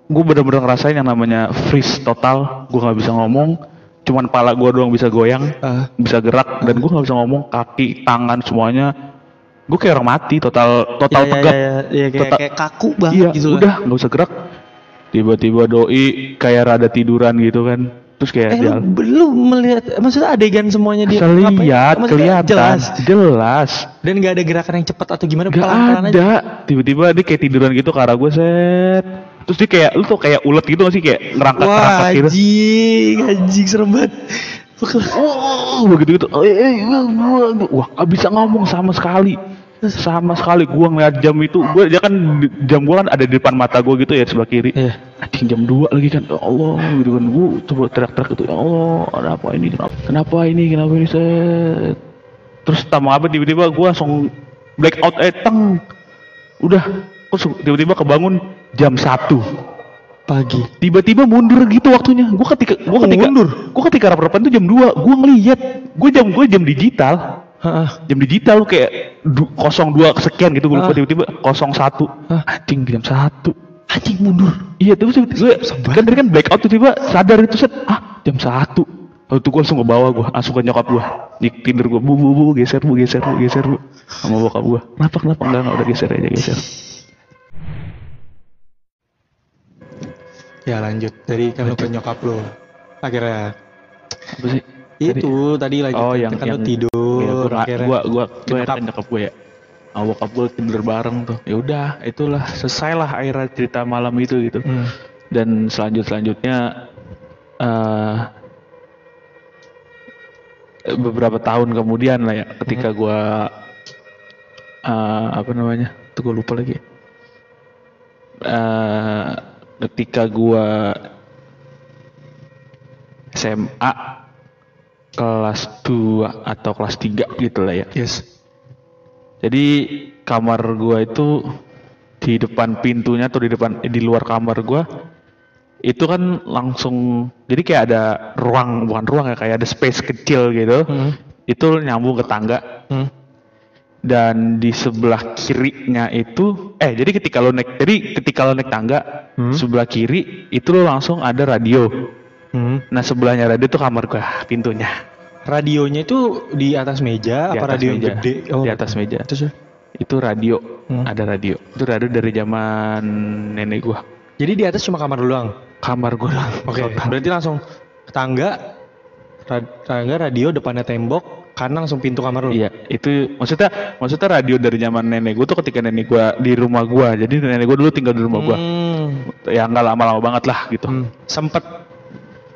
gue bener-bener ngerasain yang namanya freeze total gue nggak bisa ngomong cuman pala gue doang bisa goyang Ah. bisa gerak dan gue nggak bisa ngomong kaki tangan semuanya gue kayak orang mati total total ya, tegak ya, ya, ya, kayak, Total- kayak kaku banget iya gitu lah. udah nggak bisa gerak tiba-tiba doi kayak rada tiduran gitu kan terus kayak Eh, dia lu belum melihat maksudnya adegan semuanya dia lihat kelihatan jelas jelas dan nggak ada gerakan yang cepat atau gimana Gak pelan-pelan ada. Tiba-tiba dia kayak tiduran gitu arah gue set. Terus dia kayak lu tuh kayak ulet gitu gak sih kayak ngerangkat Wah, ngerangkat gitu. anjing, anjing serem banget. Oh, begitu gitu. Wah, gak bisa ngomong sama sekali. Sama sekali gua ngeliat jam itu, gua dia kan jam gua kan ada di depan mata gua gitu ya sebelah kiri. Anjing jam 2 lagi kan. Ya Allah, gitu kan. Gua coba teriak-teriak gitu. Ya Allah, kenapa ini? Kenapa, kenapa ini? Kenapa ini? Set. Terus tamu apa tiba-tiba gua langsung blackout eh teng. Udah, terus tiba-tiba kebangun jam 1 Pagi. tiba-tiba mundur gitu waktunya gua ketika gua ketika mundur? gua ketika rapat tuh jam 2 gua ngeliat gua jam gua jam digital Heeh. jam digital lu kayak du, 02 sekian gitu gua lupa tiba-tiba 01 Hah? anjing jam 1 Anjing mundur. iya terus gue kan tadi kan blackout tuh tiba sadar itu set ah jam 1 Lalu tuh gue langsung ke bawah gue, langsung ke nyokap gue Di tidur gue, bu, bu, bu, geser bu, geser bu, geser bu Sama bokap gue Kenapa, kenapa, enggak, enggak, udah geser aja, geser Ya lanjut. Jadi kan lu ke nyokap lu. Akhirnya Apa sih? itu tadi lanjut. Oh yang kan yang lu tidur. Iya, gua, akhirnya. gua gua gua nyokap. nyokap. nyokap gue ya. Sama bokap gue tidur bareng tuh. Ya udah, itulah selesai lah akhirnya cerita malam itu gitu. Hmm. Dan selanjut selanjutnya eh beberapa tahun kemudian lah ya ketika Hmm. gua eh apa namanya? Tuh gue lupa lagi. eh ketika gua SMA kelas 2 atau kelas 3 gitu lah ya. Yes. Jadi kamar gua itu di depan pintunya atau di depan eh, di luar kamar gua itu kan langsung jadi kayak ada ruang bukan ruang ya kayak ada space kecil gitu. Hmm. Itu nyambung ke tangga Hmm. dan di sebelah kirinya itu eh jadi ketika lo naik jadi ketika lo naik tangga Hmm. sebelah kiri itu lo langsung ada radio. Hmm. Nah sebelahnya radio itu kamar gua pintunya Radionya itu di atas meja di apa atas radio yang meja. gede? Oh. Di atas meja. Terus ya? Itu radio, Hmm. ada radio. Itu radio dari zaman nenek gua. Jadi di atas cuma kamar doang. Kamar gua doang. Oke. Berarti langsung tangga tangga radio depannya tembok, kanan langsung pintu kamar lu. Iya, itu maksudnya maksudnya radio dari zaman nenek gua tuh ketika nenek gua di rumah gua. Jadi nenek gua dulu tinggal di rumah gua. Hmm. Ya nggak lama-lama banget lah gitu. Hmm. Sempet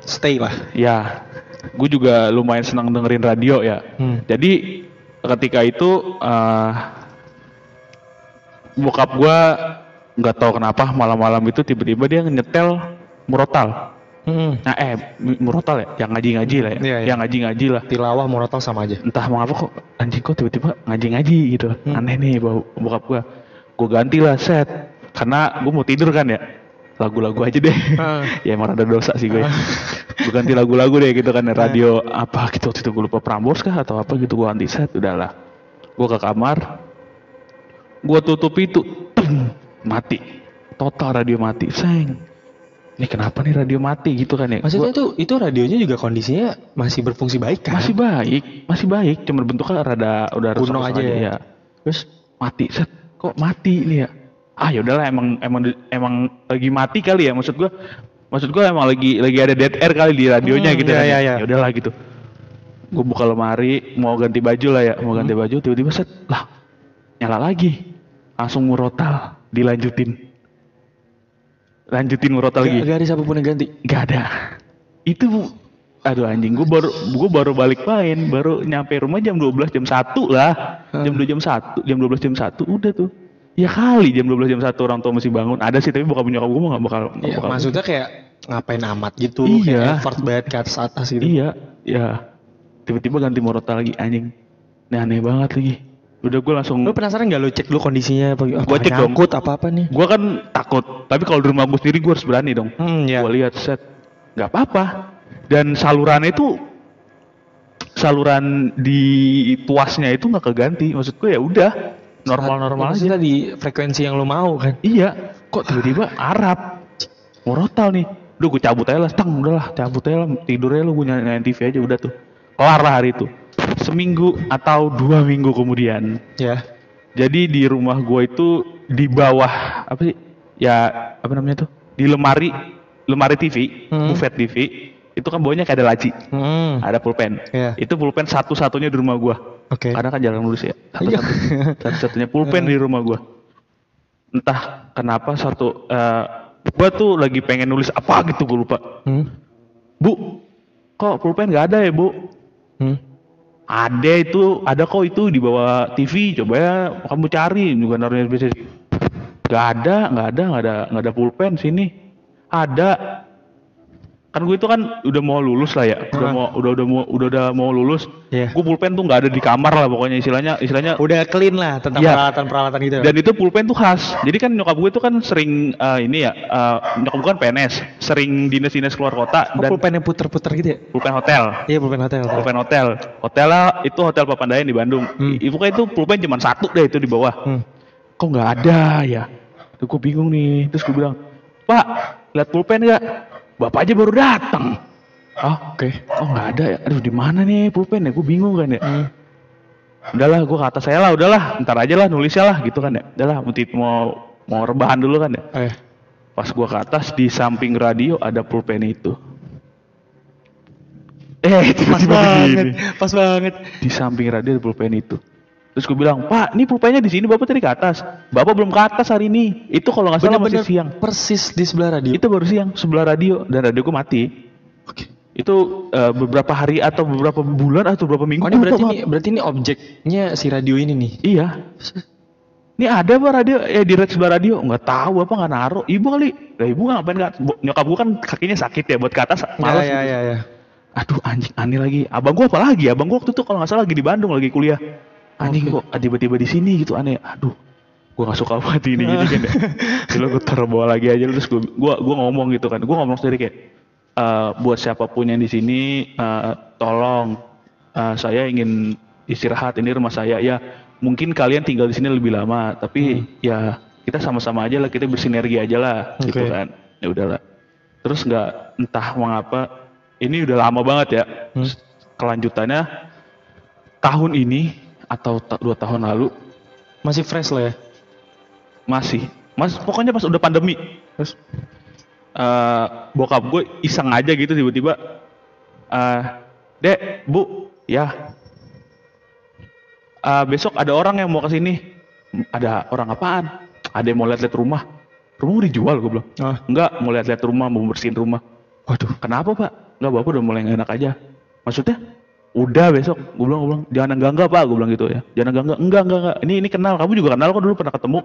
stay lah. Ya, gue juga lumayan senang dengerin radio ya. Hmm. Jadi ketika itu eh bokap gua nggak tahu kenapa malam-malam itu tiba-tiba dia nyetel murotal. Hmm. Nah eh mu- murotal ya, yang ngaji-ngaji lah ya, Iya, iya. yang ngaji-ngaji lah. Tilawah murotal sama aja. Entah mengapa kok anjing kok tiba-tiba ngaji-ngaji gitu. Hmm. Aneh nih bokap gua. Gua ganti lah set karena gua mau tidur kan ya. Lagu-lagu aja deh. Ah. ya emang ada dosa sih gue. gue ganti lagu-lagu deh gitu kan radio apa gitu waktu itu gue lupa Prambors kah atau apa gitu gue ganti set udahlah. Gue ke kamar, gue tutup itu, mati, total radio mati, seng. Ini kenapa nih radio mati gitu kan ya? Maksudnya Gua- itu itu radionya juga kondisinya masih berfungsi baik kan? masih baik, masih baik, cuma bentuknya rada udah Kuno rusak-rusak aja ya. Terus mati, set, kok mati nih ya? Ah ya udahlah emang emang emang lagi mati kali ya maksud gua. Maksud gua emang lagi lagi ada dead air kali di radionya Hmm, gitu iya, kan. iya, iya. Ya udahlah gitu. Gue buka lemari, mau ganti baju lah ya, mau ganti Hmm. baju tiba-tiba set, lah nyala lagi. Langsung murotal, dilanjutin. Lanjutin murotal lagi. Gak, ada siapa pun yang ganti. Gak ada. Itu aduh anjing gue baru gue baru balik main, baru nyampe rumah jam 12 jam 1 lah. Jam 2 jam 1, jam 12 jam 1 udah tuh. Ya kali jam 12 jam 1 orang tua masih bangun. Ada sih tapi bokap nyokap gue gak bakal Iya, bakal. maksudnya kayak ngapain amat gitu, Iya. kayak effort banget ke atas atas gitu. Iya, ya. Tiba-tiba ganti morota lagi anjing. Ini aneh banget lagi. Udah gue langsung Lu penasaran gak lu cek dulu kondisinya apa, apa Gua cek dong. nyangkut apa apa nih? gue kan takut. Tapi kalau di rumah gue sendiri gue harus berani dong. Hmm, ya. Gue lihat set nggak apa-apa. Dan salurannya itu saluran di tuasnya itu nggak keganti. Maksud gue ya udah normal-normal aja. Di frekuensi yang lu mau kan. Iya, kok tiba-tiba Arab. Morotal nih. Udah gue cabut aja lah, tang udahlah cabut aja lah, tidur aja lu gue nyalain TV aja udah tuh. Kelar lah hari itu. Seminggu atau dua minggu kemudian. Ya. Jadi di rumah gue itu di bawah apa sih? Ya apa namanya tuh? Di lemari lemari TV, Hmm. buffet TV. Itu kan bawahnya kayak ada laci, Hmm. ada pulpen. Iya. Itu pulpen satu-satunya di rumah gua. Oke. Karena kan jarang nulis ya. Iya. Satu-satu- Satu-satunya pulpen di rumah gua. Entah kenapa satu eh gua tuh lagi pengen nulis apa gitu gua lupa. Hmm. Bu, kok pulpen nggak ada ya, Bu? Hmm. Ada itu, ada kok itu di bawah TV. Coba ya kamu cari juga naruhnya di sini. Gak ada, nggak ada, nggak ada, nggak ada pulpen sini. Ada. Kan gue itu kan udah mau lulus lah ya. Udah Ah. mau, udah udah mau, udah udah mau lulus. Iya. Gue pulpen tuh nggak ada di kamar lah pokoknya istilahnya, istilahnya. Udah clean lah tentang Iya. peralatan-peralatan gitu. Dan itu pulpen tuh khas. Jadi kan nyokap gue tuh kan sering eh, ini ya, eh, nyokap gue kan PNS, sering dinas-dinas keluar kota oh, dan pulpen yang puter-puter gitu ya? pulpen hotel. Iya pulpen hotel. hotel. Pulpen hotel. Hotelnya itu hotel Papandayan di Bandung. Hmm. Itu kan itu pulpen cuma satu deh itu di bawah. Hmm. Kok nggak ada ya? Tuh gue bingung nih. Terus gue bilang, Pak, lihat pulpen nggak? Bapak aja baru datang. Ah, Oke. oh nggak ada ya? Aduh di mana nih pulpen ya? Gue bingung kan ya. Hmm. Udahlah, gue kata saya lah, udahlah, ntar aja lah nulisnya lah gitu kan ya. Udahlah, mau mau rebahan dulu kan ya. Eh. Pas gua ke atas di samping radio ada pulpen itu. Eh, Pas tiba-tiba banget. begini. Pas banget. Di samping radio ada pulpen itu. Terus gue bilang, Pak, ini pulpennya di sini, Bapak tadi ke atas. Bapak belum ke atas hari ini. Itu kalau nggak salah masih siang. persis di sebelah radio. Itu baru siang, sebelah radio. Dan radio gue mati. Oke. Itu eh, beberapa hari atau beberapa bulan atau beberapa minggu. Oh ini berarti ini berarti ini objeknya si radio ini nih. Iya. Ini ada apa radio? Eh di red sebelah radio? Nggak tahu apa nggak naruh. Ibu kali. Lah ibu ngapain nggak? Nyokap gua kan kakinya sakit ya buat ke atas. Malas. ya, gitu. ya, ya. Aduh anjing aneh lagi. Abang gua apa lagi? Abang gua waktu itu kalau nggak salah lagi di Bandung lagi kuliah. Anjing kok tiba-tiba di sini gitu aneh. Aduh. Gua nggak suka banget ini gini kan ya. Jadi gua taruh bawa lagi aja terus gua, gua gua ngomong gitu kan. Gua ngomong sendiri kayak "Eh, buat siapa pun yang di sini eh, tolong eh, saya ingin istirahat ini rumah saya ya mungkin kalian tinggal di sini lebih lama tapi ya kita sama-sama aja lah kita bersinergi aja lah gitu Oke. kan ya udahlah terus nggak entah mengapa ini udah lama banget ya Hmm. kelanjutannya tahun ini atau ta- dua tahun lalu. Masih fresh lah ya. masih. Mas pokoknya pas udah pandemi. Terus? Eh, bokap gue iseng aja gitu tiba-tiba eh dek bu. Ya. Eh, besok ada orang yang mau ke sini. Ada orang apaan? Ada yang mau lihat-lihat rumah. Rumah mau dijual? gue bilang. Ah. enggak mau lihat-lihat rumah mau bersihin rumah. Waduh. kenapa pak? Enggak bapak udah mulai enak aja. Maksudnya udah besok. Gue bilang gue bilang jangan enggak enggak pak. Gue bilang gitu ya. Jangan enggak enggak enggak enggak enggak ini ini kenal. Kamu juga kenal kok dulu pernah ketemu.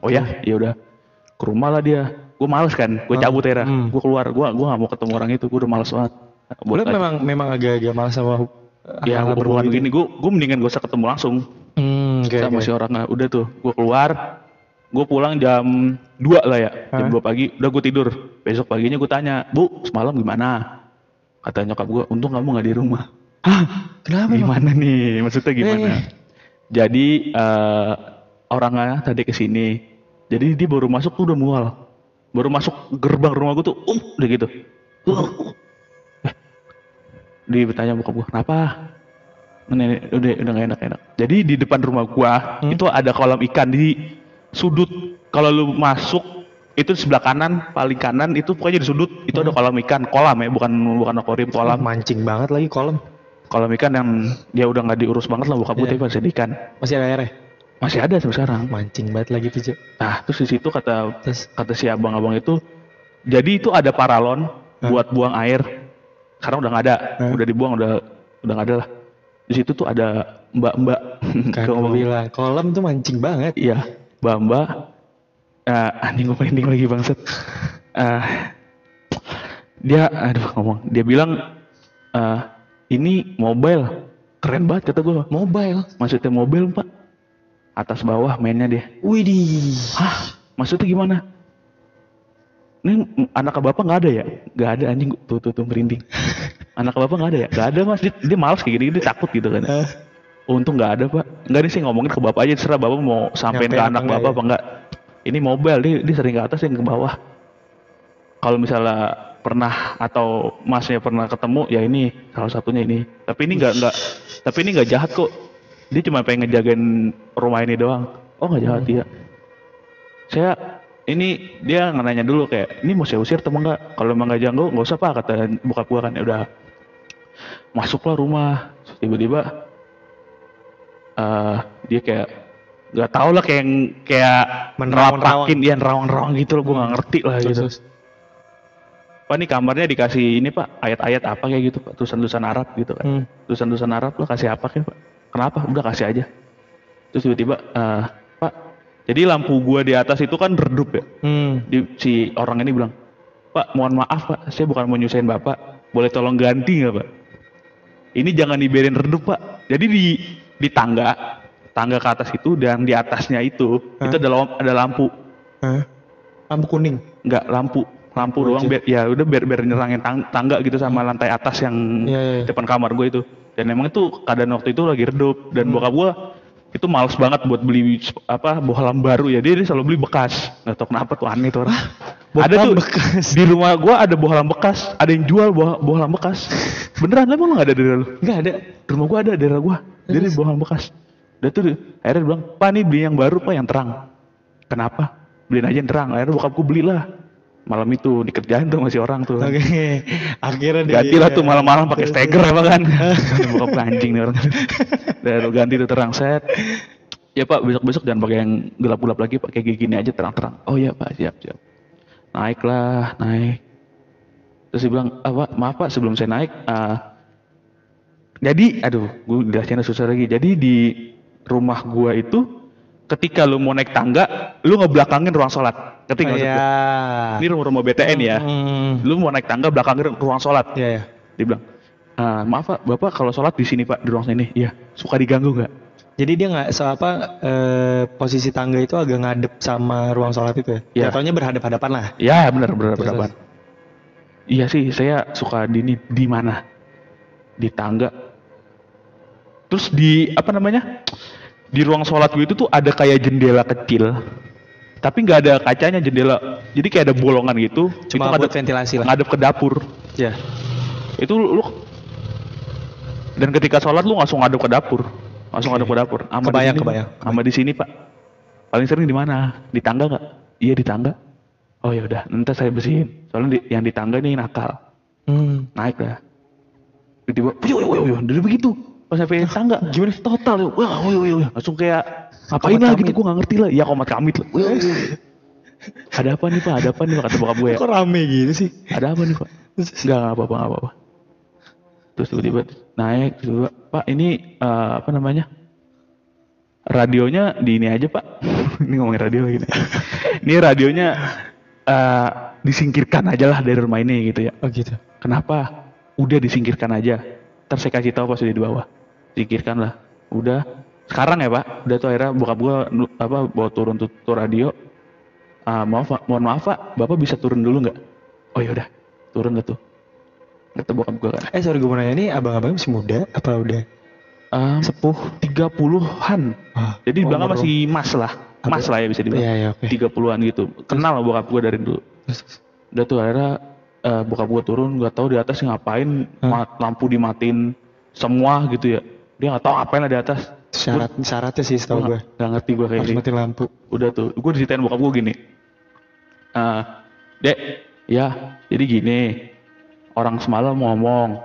Oh ya? Ya udah. Ke rumah lah dia. Gue males kan. Gue Ah, cabut era hmm. gue keluar. Gue gue gak mau ketemu orang itu. Gue udah males banget. Boleh memang memang agak-agak malas sama ya hubungan gini gue gue mendingan gak usah ketemu langsung. Hmm, oke. sama oke. si orangnya udah tuh. Gue keluar. Gue pulang jam 2 lah ya. Jam? 2 pagi. Udah gue tidur. Besok paginya gue tanya bu semalam gimana? Kata nyokap gue untung kamu nggak di rumah Hah? Kenapa? Bang? gimana nih maksudnya gimana Eh. jadi eh, orangnya tadi ke sini jadi dia baru masuk tuh udah mual baru masuk gerbang rumah gue tuh um udah gitu uh. eh, dia bertanya bokap gue kenapa Ini, udah udah gak enak enak jadi di depan rumah gua Hmm? itu ada kolam ikan di sudut kalau lu masuk itu di sebelah kanan paling kanan itu pokoknya di sudut itu ada kolam ikan kolam ya bukan bukan akuarium kolam mancing banget lagi kolam. Kolam ikan yang dia udah nggak diurus banget lah gue Iya. tapi masih ikan. Masih ada airnya. masih ada sampai sekarang. Mancing banget lagi tuh, nah terus di situ kata Terus? kata si abang-abang itu jadi itu ada paralon Hah? buat buang air. Sekarang udah nggak ada. Hah? udah dibuang udah udah nggak ada lah. Di situ tuh ada mbak-mbak. Ngomong, bilang kolam tuh mancing banget. iya mbak-mbak. Eh anjing gue merinding lagi bangset Eh, dia aduh ngomong. Dia bilang eh ini mobile keren banget kata gue Mobile. maksudnya mobil pak atas bawah mainnya dia Widih. Hah? Maksudnya gimana? Ini anak ke bapak nggak ada ya? Nggak ada anjing tuh tuh tuh merinding. anak ke bapak nggak ada ya? Nggak ada mas. Dia, dia malas kayak gini, dia takut gitu kan. Untung nggak ada pak. Nggak nih sih ngomongin ke bapak aja terserah bapak mau sampein Nyampein ke anak bapak ya? apa enggak. Ini mobil dia, dia sering ke atas yang ke bawah. kalau misalnya pernah atau masnya pernah ketemu ya ini salah satunya ini. Tapi ini nggak nggak tapi ini nggak jahat kok. Dia cuma pengen ngejagain rumah ini doang. Oh nggak jahat dia saya ini dia nanya dulu kayak ini mau saya usir atau enggak? Kalau emang nggak janggo nggak usah pak kata bokap gua kan ya udah masuklah rumah. Tiba-tiba eh dia kayak nggak tahu lah kayak kayak Menerawang-nerawang. nerapakin dia nerawang-nerawang gitu loh gue nggak ngerti lah Terus, gitu. terus. Pak ini kamarnya dikasih ini pak? Ayat-ayat apa kayak gitu pak? Tulisan-tulisan Arab gitu kan Hmm. tulisan-tulisan Arab lo kasih apa kayak pak? Kenapa? Udah kasih aja. Terus tiba-tiba eh pak jadi lampu gua di atas itu kan redup ya? Hmm. di, si orang ini bilang pak mohon maaf pak. Saya bukan mau nyusahin bapak. Boleh tolong ganti nggak pak? Ini jangan dibiarin redup pak. Jadi di di tangga tangga ke atas itu dan di atasnya itu Hah? itu ada ada lampu. Hah? Lampu kuning. nggak lampu lampu doang biar ya udah biar biar nyerangin tang- tangga gitu sama lantai atas yang iya, iya. depan kamar gue itu. Dan emang itu keadaan waktu itu lagi redup. Dan Hmm. bokap gue itu males banget buat beli apa bohlam baru ya. Dia, dia selalu beli bekas. Nggak tahu kenapa tuh aneh tuh orang. Ada tuh bekas? di rumah gue ada bohlam bekas. Ada yang jual boh bohlam bekas. Beneran emang nggak ada di lu? Enggak ada. di rumah gue ada di daerah gue jadi bohlam bekas. Dia tuh akhirnya dia bilang pak nih beli yang baru pak yang terang. Kenapa? Beliin aja yang terang. Akhirnya bokap gue belilah malam itu dikerjain tuh masih orang tuh. Oke. Akhirnya dia ganti lah tuh malam-malam pakai steger apa kan? Bokap anjing nih orang. Dan ganti tuh terang set. Ya pak besok-besok jangan pakai yang gelap-gelap lagi pakai kayak gini aja terang-terang. Oh ya pak siap siap. Naiklah naik. Terus dia bilang ah, Pak, maaf pak sebelum saya naik ah, jadi aduh gue jelasinnya susah lagi. Jadi di rumah gua itu ketika lu mau naik tangga lu ngebelakangin ruang sholat. Ngerti nggak maksud Iya. ini rumah-rumah BTN ya. Hmm. lu mau naik tangga belakangin ruang sholat. Iya, ya. dia bilang "Ah, maaf pak. Bapak kalau sholat di sini pak di ruang sini iya. Suka diganggu nggak? Jadi dia nggak so apa eh, posisi tangga itu agak ngadep sama ruang sholat itu ya? Iya. Jatuhnya berhadap-hadapan lah. ya benar benar berkapan iya sih saya suka di ini di mana? Di tangga. Terus di apa namanya di ruang sholat gue itu tuh ada kayak jendela kecil. Tapi nggak ada kacanya jendela. Jadi kayak ada bolongan gitu. Cuma itu buat ventilasi lah. ngadep ke dapur. Ya. itu lu dan ketika sholat lu langsung ngadep ke dapur. Langsung ngadep ke dapur. Sama Kebayang, sini, Pak. kebayang. sama di sini pak. Paling sering di mana? Di tangga nggak? Iya di tangga. Oh ya udah. Nanti saya bersihin. Soalnya di- yang di tangga ini nakal. Hmm. naik lah. Tiba-tiba dari begitu pas sampai tangga gimana total ya wah wih, wih, wih. langsung kayak ngapain Komat lah gitu gue nggak ngerti lah iya komat kamit lah Wih, wih, ada apa nih pak ada apa nih pak kata bokap gue ya Kok rame gitu sih? ada apa nih pak Enggak, enggak apa-apa, enggak apa-apa. Terus tiba-tiba naik, tiba Pak ini eh, apa namanya? Radionya di ini aja Pak. ini ngomongin radio lagi nih. ini radionya eh, disingkirkan aja lah dari rumah ini gitu ya. Oh gitu. Kenapa? Udah disingkirkan aja. Ntar saya kasih tahu pas udah di bawah. Singkirkan lah. Udah. Sekarang ya Pak. Udah tuh akhirnya bokap gua apa bawa turun tuh, tuh radio. Ah, maaf mohon maaf Pak, Bapak bisa turun dulu nggak? Oh yaudah, turun dah tuh. Kata bokap gua kan. Eh sorry gue mau nanya ini abang-abang masih muda apa udah Um, sepuh? 30-an. Ah, Jadi belakang umur masih mas lah. Mas lah ya bisa dibilang. Iya, iya, oke. 30-an gitu. Kenal lah bokap gua dari dulu. Udah tuh akhirnya eh, bokap gua turun nggak tahu di atas ngapain ma- lampu dimatiin semua gitu ya dia nggak tahu ngapain lah di atas Syarat syaratnya sih setahu gue. nggak ngerti gua kayak Harus mati lampu. udah tuh gue diceritain bokap gua gini Eh, dek ya jadi gini orang semalam ngomong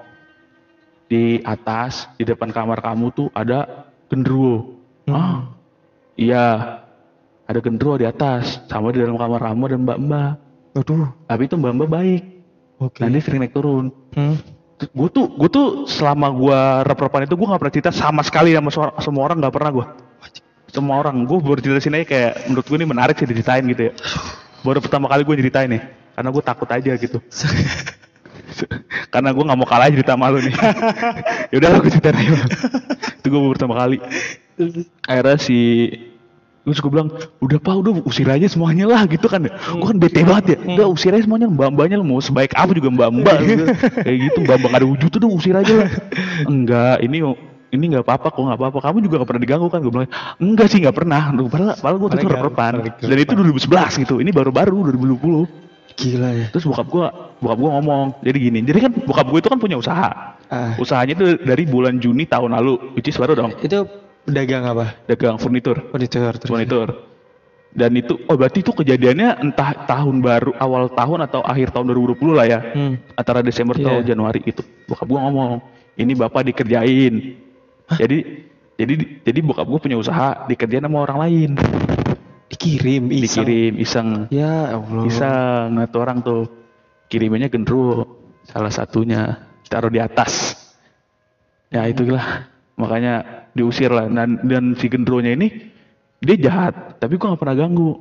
di atas di depan kamar kamu tuh ada genderuwo Hmm. ah iya ada genderuwo di atas sama di dalam kamar kamu ada mbak-mbak Waduh. tapi itu mbak-mbak baik Oke. Nanti sering naik turun. Hmm. Gue tuh, gue tuh selama gue rep-repan itu gue nggak pernah cerita sama sekali sama suara- semua orang nggak pernah gue. Semua orang, gue baru cerita sini aja kayak menurut gue ini menarik sih diceritain gitu ya. Baru pertama kali gue ceritain nih, karena gue takut aja gitu. karena gue nggak mau kalah cerita sama lu nih. Yaudah lah gue ceritain aja. itu gue baru pertama kali. Akhirnya si Terus gue bilang, udah pak, udah usir aja semuanya lah gitu kan. Gue kan bete banget ya. Udah usir aja semuanya mbak-mbaknya mau sebaik apa juga mbak-mbak. gitu. Kayak gitu, mbak-mbak ada wujud tuh udah usir aja lah. Enggak, ini ini nggak apa-apa kok nggak apa-apa. Kamu juga gak pernah diganggu kan? Gue bilang, enggak sih nggak pernah. Padahal, padahal gue tuh repan. Dan itu 2011 gitu. Ini baru-baru 2020. Gila ya. Terus bokap gua, bokap gua ngomong, jadi gini, jadi kan bokap gua itu kan punya usaha. Ah. Usahanya itu dari bulan Juni tahun lalu, which is baru dong, Itu pedagang apa? dagang furnitur, Furnitur terus. furnitur. Dan itu, oh berarti itu kejadiannya entah tahun baru, awal tahun atau akhir tahun 2020 lah ya. Hmm. Antara Desember atau Iya. Januari itu. Bokap gua ngomong, ini bapak dikerjain. Jadi, jadi, jadi bokap gua punya usaha dikerjain sama orang lain. Dikirim, iseng. Dikirim, iseng. Ya Allah. Iseng, tuh orang tuh kirimannya gendruwo salah satunya taruh di atas ya itulah makanya diusir lah dan dan si gendruwonya ini dia jahat. Tapi gua nggak pernah ganggu.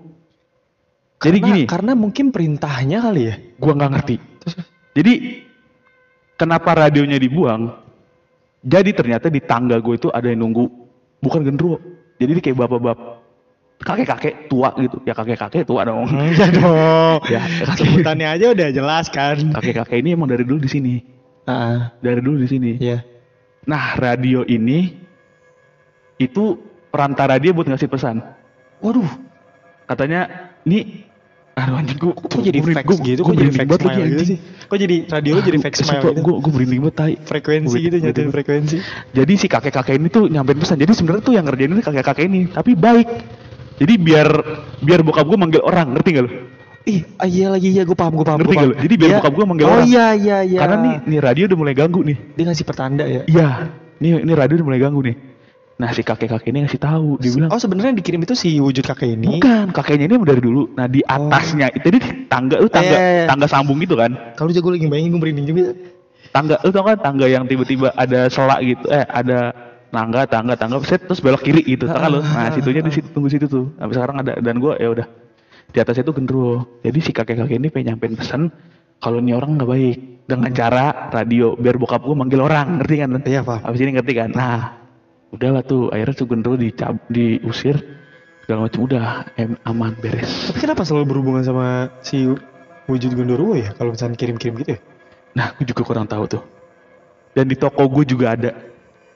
Jadi Karena- gini. Karena mungkin perintahnya kali ya. gua nggak ngerti. Jadi kenapa radionya dibuang? Jadi ternyata di tangga gue itu ada yang nunggu. Bukan gendruwo jadi dia kayak bapak-bapak kakek-kakek tua gitu. Ya kakek-kakek tua dong. Enggak dong. ya Sebutannya aja udah jelas kan. kakek-kakek ini emang dari dulu di sini. Ah, dari dulu di sini. Iya. Nah radio ini itu perantara dia buat ngasih pesan Waduh, katanya ini aduh anjing gua kok jadi gua- fax gua- gitu? gua Kok jadi fax banget lagi, smile gitu sih? Kok jadi radio lu jadi fax smile gitu? gue gue merinding banget tai Frekuensi gitu nyatain frekuensi. jadi si kakek-kakek ini tuh nyampein pesan jadi sebenarnya tuh yang ngerjain ini kakek-kakek ini tapi baik jadi biar biar bokap gue manggil orang ngerti gak lo Ih, ah, iya lagi iya gue paham gue paham. Ngerti lu? Jadi biar Iya. bokap gua manggil oh, orang. iya iya iya. karena nih nih radio udah mulai ganggu nih dia ngasih pertanda ya. iya nih ini radio udah mulai ganggu nih nah si kakek-kakek ini ngasih tahu dia bilang Oh sebenarnya dikirim itu si wujud kakek ini. Bukan, kakeknya ini dari dulu. Nah di atasnya, itu jadi tangga itu tangga Oh. Iya. tangga sambung gitu kan. Kalau jago lagi bayangin gue merinding juga. Tangga, lu tau kan tangga yang tiba-tiba ada selak gitu, eh ada tangga, tangga, tangga, set terus belok kiri gitu, tau kan lu? Nah situnya di situ, tunggu situ tuh. Sampai sekarang ada dan gua ya udah di atasnya itu gendruwo. Jadi si kakek-kakek ini pengen nyampein pesan kalau ini orang nggak baik dengan cara radio biar bokap gua manggil orang, ngerti kan? Iya paham. Abis ini ngerti kan? Nah, udahlah tuh akhirnya tuh gendruwo dicab, diusir segala macam udah em, aman beres. Tapi kenapa selalu berhubungan sama si wujud Gondoruo ya? Kalau misalnya kirim-kirim gitu ya? Nah, gue juga kurang tahu tuh. Dan di toko gue juga ada.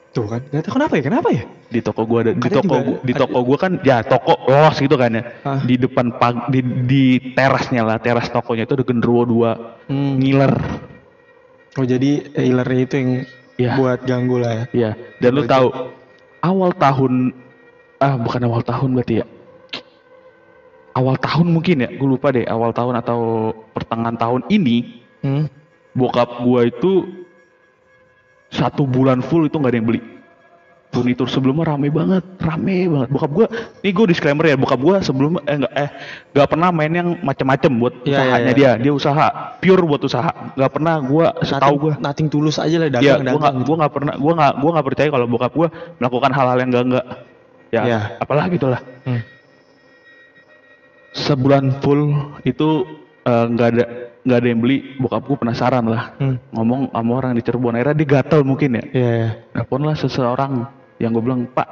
Tuh kan. Gak tahu kenapa ya? Kenapa ya? Di toko gue ada. Di toko gua, ada- di toko gue kan ya toko los gitu kan ya. Ah. Di depan pag, di, di terasnya lah, teras tokonya itu ada genderuwo dua Hmm. ngiler. Oh jadi ilernya itu yang Iya. buat ganggu lah ya? Iya. Dan lu tahu awal tahun ah bukan awal tahun berarti ya. Awal tahun mungkin ya, gue lupa deh awal tahun atau pertengahan tahun ini Hmm. bokap gua itu satu bulan full itu nggak ada yang beli. Furnitur sebelumnya rame banget rame banget. Bokap gua nih gue disclaimer ya bokap gua sebelum eh nggak eh nggak pernah main yang macem-macem buat Iya, usahanya iya, dia. dia usaha pure buat usaha. Nggak pernah gua setahu gua. Nating tulus aja lah dagang ya gua dagang. nggak gua nggak pernah gua nggak gua nggak percaya kalau bokap gua melakukan hal-hal yang enggak enggak ya Iya. apalah gitulah Hmm. sebulan full itu eh, nggak ada nggak ada yang beli bokap gua penasaran lah Hmm. ngomong sama orang di Cirebon akhirnya dia gatel mungkin ya Iya. iya. teleponlah seseorang yang gue bilang pak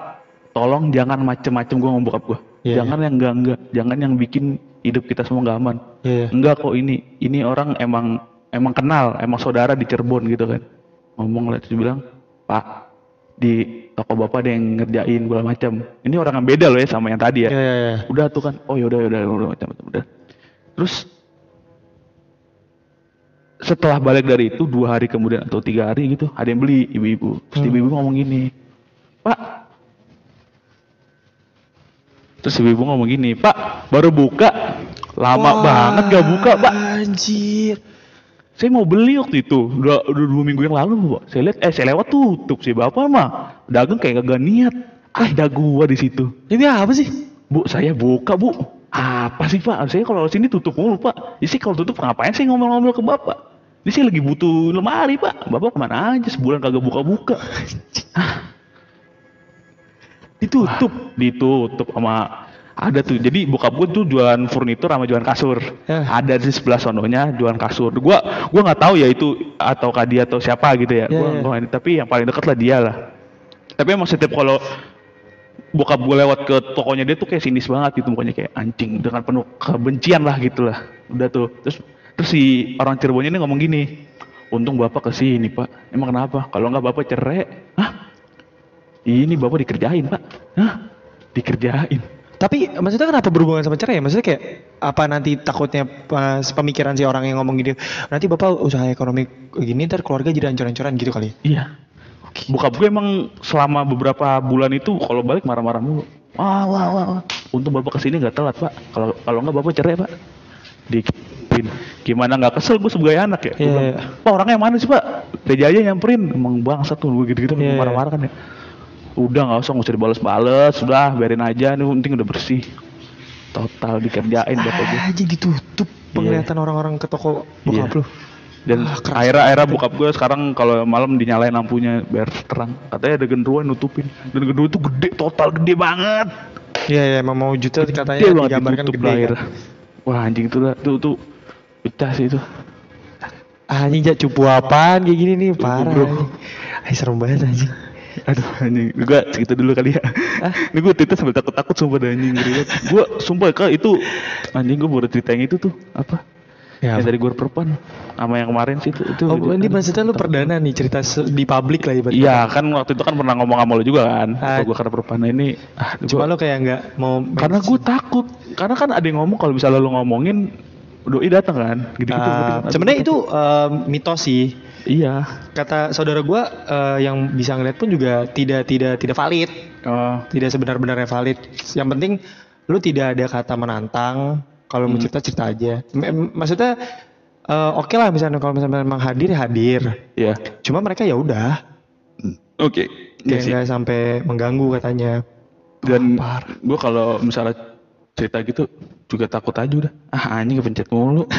tolong jangan macem-macem gue ngomong bokap gue Iya, jangan yang enggak enggak jangan yang bikin hidup kita semua nggak aman Iya. enggak kok ini ini orang emang emang kenal emang saudara di Cirebon gitu kan ngomong lah terus dia bilang pak di toko bapak ada yang ngerjain segala macam ini orang yang beda loh ya sama yang tadi ya Iya. iya, iya. udah tuh kan oh yaudah yaudah udah macam macam udah terus setelah balik dari itu dua hari kemudian atau tiga hari gitu ada yang beli ibu-ibu terus Hmm. ibu-ibu ngomong gini pak terus ibu-ibu ngomong gini pak baru buka lama Wah, banget gak buka pak Anjir. saya mau beli waktu itu udah, udah dua minggu yang lalu pak saya lihat eh saya lewat tutup sih bapak mah dagang kayak gak niat ada gua di situ Ini apa sih? Bu, saya buka bu. Apa sih pak? Saya kalau sini tutup mulu pak. Ini sih kalau tutup ngapain sih ngomel-ngomel ke bapak? Ini sih lagi butuh lemari pak. Bapak ke mana aja sebulan kagak buka-buka. Ditutup. Ditutup sama ada tuh. Jadi bokap gue tuh jualan furnitur sama jualan kasur. Ya. Ada di sebelah sononya jualan kasur. Gua gua nggak tahu ya itu atau dia atau siapa gitu ya. Ya, Gua, ya. gua tapi yang paling dekat lah dia lah. Tapi emang setiap kalau bokap gue lewat ke tokonya dia tuh kayak sinis banget gitu mukanya kayak anjing dengan penuh kebencian lah gitu lah udah tuh terus terus si orang Cirebonnya ini ngomong gini untung bapak ke sini pak emang kenapa kalau nggak bapak cerai hah ini bapak dikerjain pak hah dikerjain Tapi maksudnya kenapa berhubungan sama cerai ya? Maksudnya kayak apa nanti takutnya pas pemikiran si orang yang ngomong gini, nanti bapak usaha ekonomi gini ntar keluarga jadi ancur-ancuran gitu kali. Iya. Bokap gue emang selama beberapa bulan itu kalau balik marah-marah mulu. Wah, wah, wah. wah. Untung bapak ke sini nggak telat pak. Kalau kalau nggak bapak cerai pak. Dikit. Gimana nggak kesel gue sebagai anak ya? Iya, bilang, iya. Pak orangnya mana sih pak? Reja aja nyamperin. Emang bangsa tuh gue gitu-gitu Iya, iya. marah-marah kan ya. Udah nggak usah nggak usah dibales-bales. Sudah biarin aja. Nih penting udah bersih. Total dikerjain bapak gue. Aja ditutup penglihatan orang-orang ke toko bokap Iya. lu. Dan Ah, akhirnya akhirnya bokap gue sekarang kalau malam dinyalain lampunya biar terang. Katanya ada genderuwo nutupin. Dan genderuwo itu gede, total gede banget. Iya, iya, emang mau juta katanya Gede digambarkan gede. lahir. kan. Wah anjing itu lah, tuh tuh pecah sih itu. Anjing ja cupu apaan kayak gini nih parah. bro. Ay, serem banget anjing. Aduh anjing, gua segitu dulu kali ya. Ini gua cerita sambil takut-takut sumpah dah anjing. Gua sumpah kak itu anjing gua baru cerita yang itu tuh apa? Ya, yang dari gua perpan sama yang kemarin sih itu itu. Oh, ini maksudnya lu perdana nih cerita di publik lah ibaratnya. Iya kan waktu itu kan pernah ngomong sama lu juga kan. Ah. Gua karena perpan nah ini ah, Cuma gua- lu kayak nggak mau karena gue takut karena kan ada yang ngomong kalau misalnya lu ngomongin doi datang kan gitu gitu Ah, sebenarnya itu eh, mitos sih. iya Kata saudara gua eh, yang bisa ngeliat pun juga tidak tidak tidak valid, oh tidak sebenar-benarnya valid. Yang penting lu tidak ada kata menantang. Kalau mau cerita cerita aja. M- maksudnya eh, oke lah misalnya kalau misalnya memang hadir ya hadir. iya. Cuma mereka ya udah, oke. Iya kayak sih. nggak sampai mengganggu katanya. dan gue kalau misalnya cerita gitu juga takut aja udah. Ah anjing kepencet mulu.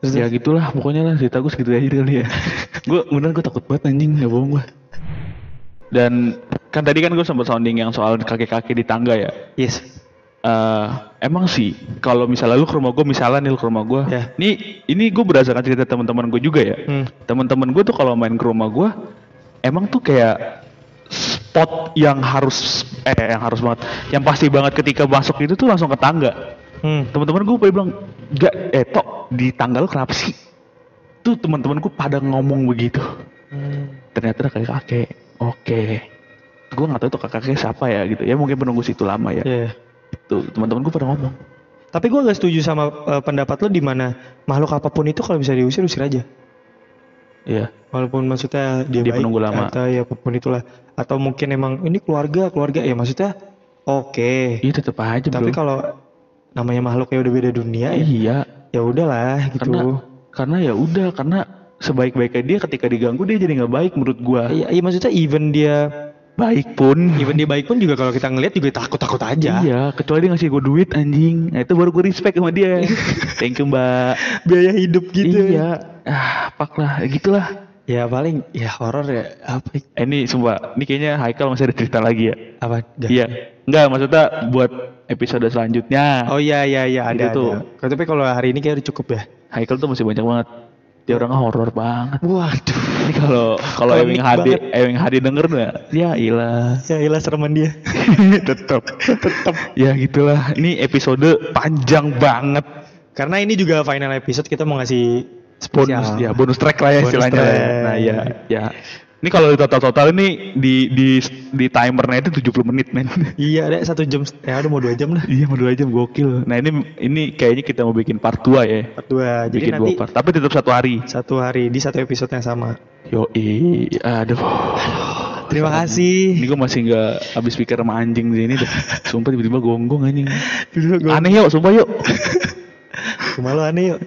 Terus ya gitulah pokoknya lah cerita gue segitu aja kali ya. Gue bener gue takut banget anjing. Nggak bohong gue dan kan tadi kan gue sempat sounding yang soal kakek-kakek di tangga ya. Yes. Eh, emang sih kalau misalnya lu ke rumah gue misalnya nih lu ke rumah gue Ya. nih ini gue berdasarkan cerita teman-teman gue juga ya Hmm. teman-teman gue tuh kalau main ke rumah gue emang tuh kayak spot yang harus eh yang harus banget yang pasti banget ketika masuk itu tuh langsung ke tangga Hmm. teman-teman gue pada bilang gak eh tok di tangga lu kenapa sih tuh teman-teman gue pada ngomong begitu Hmm. ternyata ada kakek kakek oke gue nggak tahu tuh kakek siapa ya gitu ya mungkin penunggu situ lama ya Iya. Itu teman-teman gue pada ngomong Tapi gue gak setuju sama eh, pendapat lo di mana makhluk apa pun itu kalau bisa diusir usir aja. Iya. Walaupun maksudnya dia, Dia baik penunggu lama. atau ya apa pun itulah. Atau mungkin emang ini keluarga keluarga ya maksudnya oke. Iya tetap aja Tapi kalau namanya makhluk ya udah beda dunia ya, iya. ya udahlah gitu. Karena karena ya udah karena sebaik-baiknya dia ketika diganggu dia jadi nggak baik menurut gua. Iya, iya maksudnya even dia Baik pun. even dia baik pun juga kalau kita ngelihat juga takut takut aja. Iya, kecuali dia ngasih gue duit anjing. Nah, itu baru gue respect sama dia. Thank you, Mbak. Biaya hidup gitu. Iya. Ah, pak lah, gitulah. Ya paling ya horor ya apa? Eh, ini sumpah, ini kayaknya Haikal masih ada cerita lagi ya. Apa? Iya. Enggak, maksudnya buat episode selanjutnya. Oh iya iya iya ada Itu tuh. ada. Tapi kalau hari ini kayak udah cukup ya. Haikal tuh masih banyak banget. Dia orangnya horor banget. Waduh. Ini kalau kalau Ewing Hadi, banget. Ewing Hadi denger nggak? Ya ilah. Ya ilah sereman dia. tetap, tetap. Ya gitulah. Ini episode panjang banget. Karena ini juga final episode kita mau ngasih Bonus ya, bonus track lah ya Bonus istilahnya. track. Nah ya, ya. Ini kalau di total-total ini di di di timernya itu 70 menit men. Iya ada satu jam. Ya udah mau dua jam lah. iya mau dua jam gokil. Nah ini ini kayaknya kita mau bikin part 2 ya. Part dua. Jadi bikin nanti dua part. Tapi tetap satu hari. satu hari di satu episode yang sama. Yo aduh. Terima kasih. Ini gue masih nggak habis pikir sama anjing di sini dah. Sumpah tiba-tiba gonggong anjing. Aneh yuk, sumpah yuk. rumah lo aneh yuk.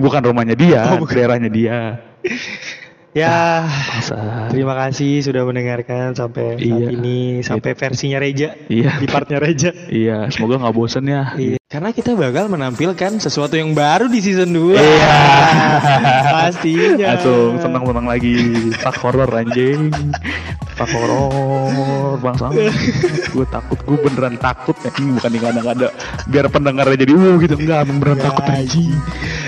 Bukan rumahnya dia, Oh, bukan. daerahnya dia. Ya. Masa. Terima kasih sudah mendengarkan sampai saat Iya. ini sampai versinya Reja Iya. di partnya Reja. Iya, semoga nggak bosen ya. Iya. Karena kita bakal menampilkan sesuatu yang baru di season 2. Iya. Pastinya. Langsung senang-senang lagi. Pak horor anjing. Pak horor bangsa. gue takut, gue beneran takut ya. Ini bukan yang ada biar pendengarnya jadi uh gitu enggak, emang beneran Ya, takut anjing.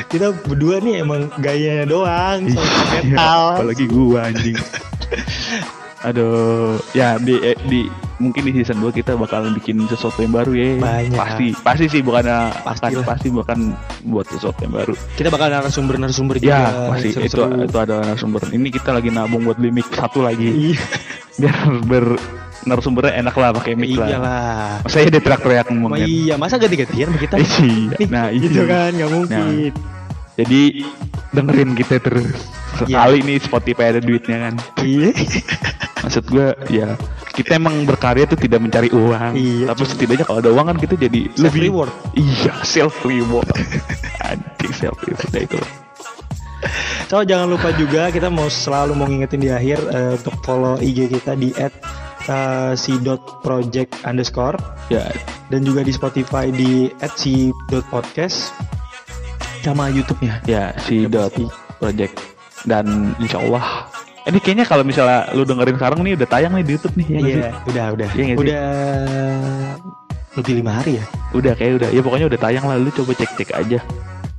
Kita berdua nih emang gayanya doang Iya, metal. apalagi gua anjing. Aduh, ya di eh, di mungkin di season 2 kita bakalan bikin sesuatu yang baru ya. Banyak. Pasti, pasti sih bukan akan Pastilah. pasti bukan buat sesuatu yang baru. Kita bakal narasumber-narasumber juga. Ya, pasti itu itu ada narasumber. Ini kita lagi nabung buat beli mic satu lagi Iya. biar ber narasumbernya enak lah pakai mic lah. Iyalah. Masa ya dia teriak-teriak ngomong Ma kan? iya, masa ganti-gantian kita? Iya. Nah, gitu iya. kan, nggak mungkin. Jadi dengerin kita terus. Sekali nih Spotify ada duitnya kan. Iya. Maksud gue ya kita emang berkarya tuh tidak mencari uang. Iya. Tapi setidaknya kalau ada uang kan kita jadi Self lebih reward. Iya, self reward. Anjing self reward nah, itu. So jangan lupa juga kita mau selalu mau ngingetin di akhir eh, untuk follow IG kita di at eh, si.project underscore Ya, dan juga di Spotify di at si.podcast sama YouTube-nya. ya si dot project dan insya Allah ini kayaknya kalau misalnya lu dengerin sekarang nih udah tayang nih di YouTube nih ya Iya, sih? udah udah. Iya nggak sih? udah lebih lima hari ya. udah kayak udah ya pokoknya udah tayang lah lu coba cek cek aja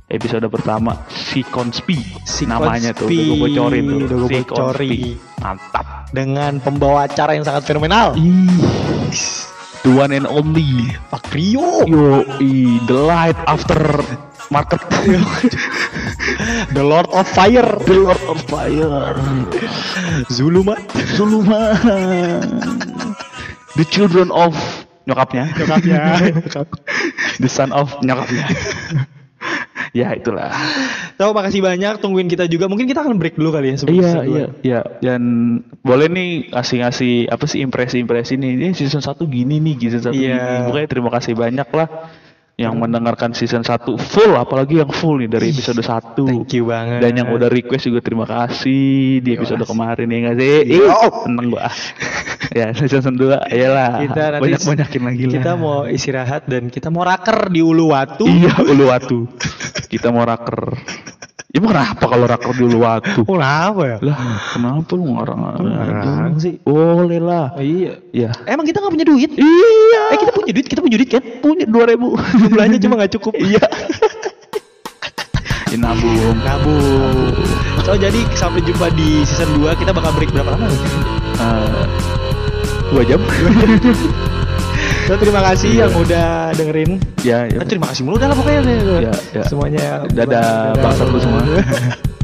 episode pertama si konspi Si namanya tuh udah gue bocorin tuh Udah gua si bocorin. Konspi. mantap Dengan pembawa acara yang sangat fenomenal. ih the one and only Pak Rio. yo i the light after market The Lord of Fire. the lord of fire. Zulumat. Zuluma the children of nyokapnya. Nyokapnya. the son of nyokapnya. Ya itulah. Tahu makasih banyak. Tungguin kita juga. Mungkin kita akan break dulu kali ya sebelum Iya iya iya. Dan boleh nih ngasih-ngasih apa sih impresi-impresi nih. Ini season 1 gini nih season 1 Iya. gini. Pokoknya terima kasih banyak lah yang mendengarkan season 1 full apalagi yang full nih dari episode 1 Thank you banget. dan yang udah request juga terima kasih di episode Mas. kemarin ya nggak sih Iya. Ih, seneng gua ya season 2 ayolah kita nanti banyak-banyakin lagi lah Kita mau istirahat dan kita mau raker di Uluwatu. iya Uluwatu kita mau raker ya mau kenapa kalau raker di Uluwatu Oh, kenapa ya? lah kenapa lu ngarang ngarang sih? boleh lah Oh, iya. ya Emang kita nggak punya duit? iya Eh kita punya duit, kita punya duit kan? punya dua ribu Jumlahnya cuma nggak cukup. iya ya, nabung Nabung. So jadi sampai jumpa di season 2 kita bakal break berapa lama? Eh, dua jam So terima kasih yang udah dengerin. ya ya Eh, terima kasih mulu dah lah pokoknya. Ya, ya. Semuanya. dadah bangsa lu semua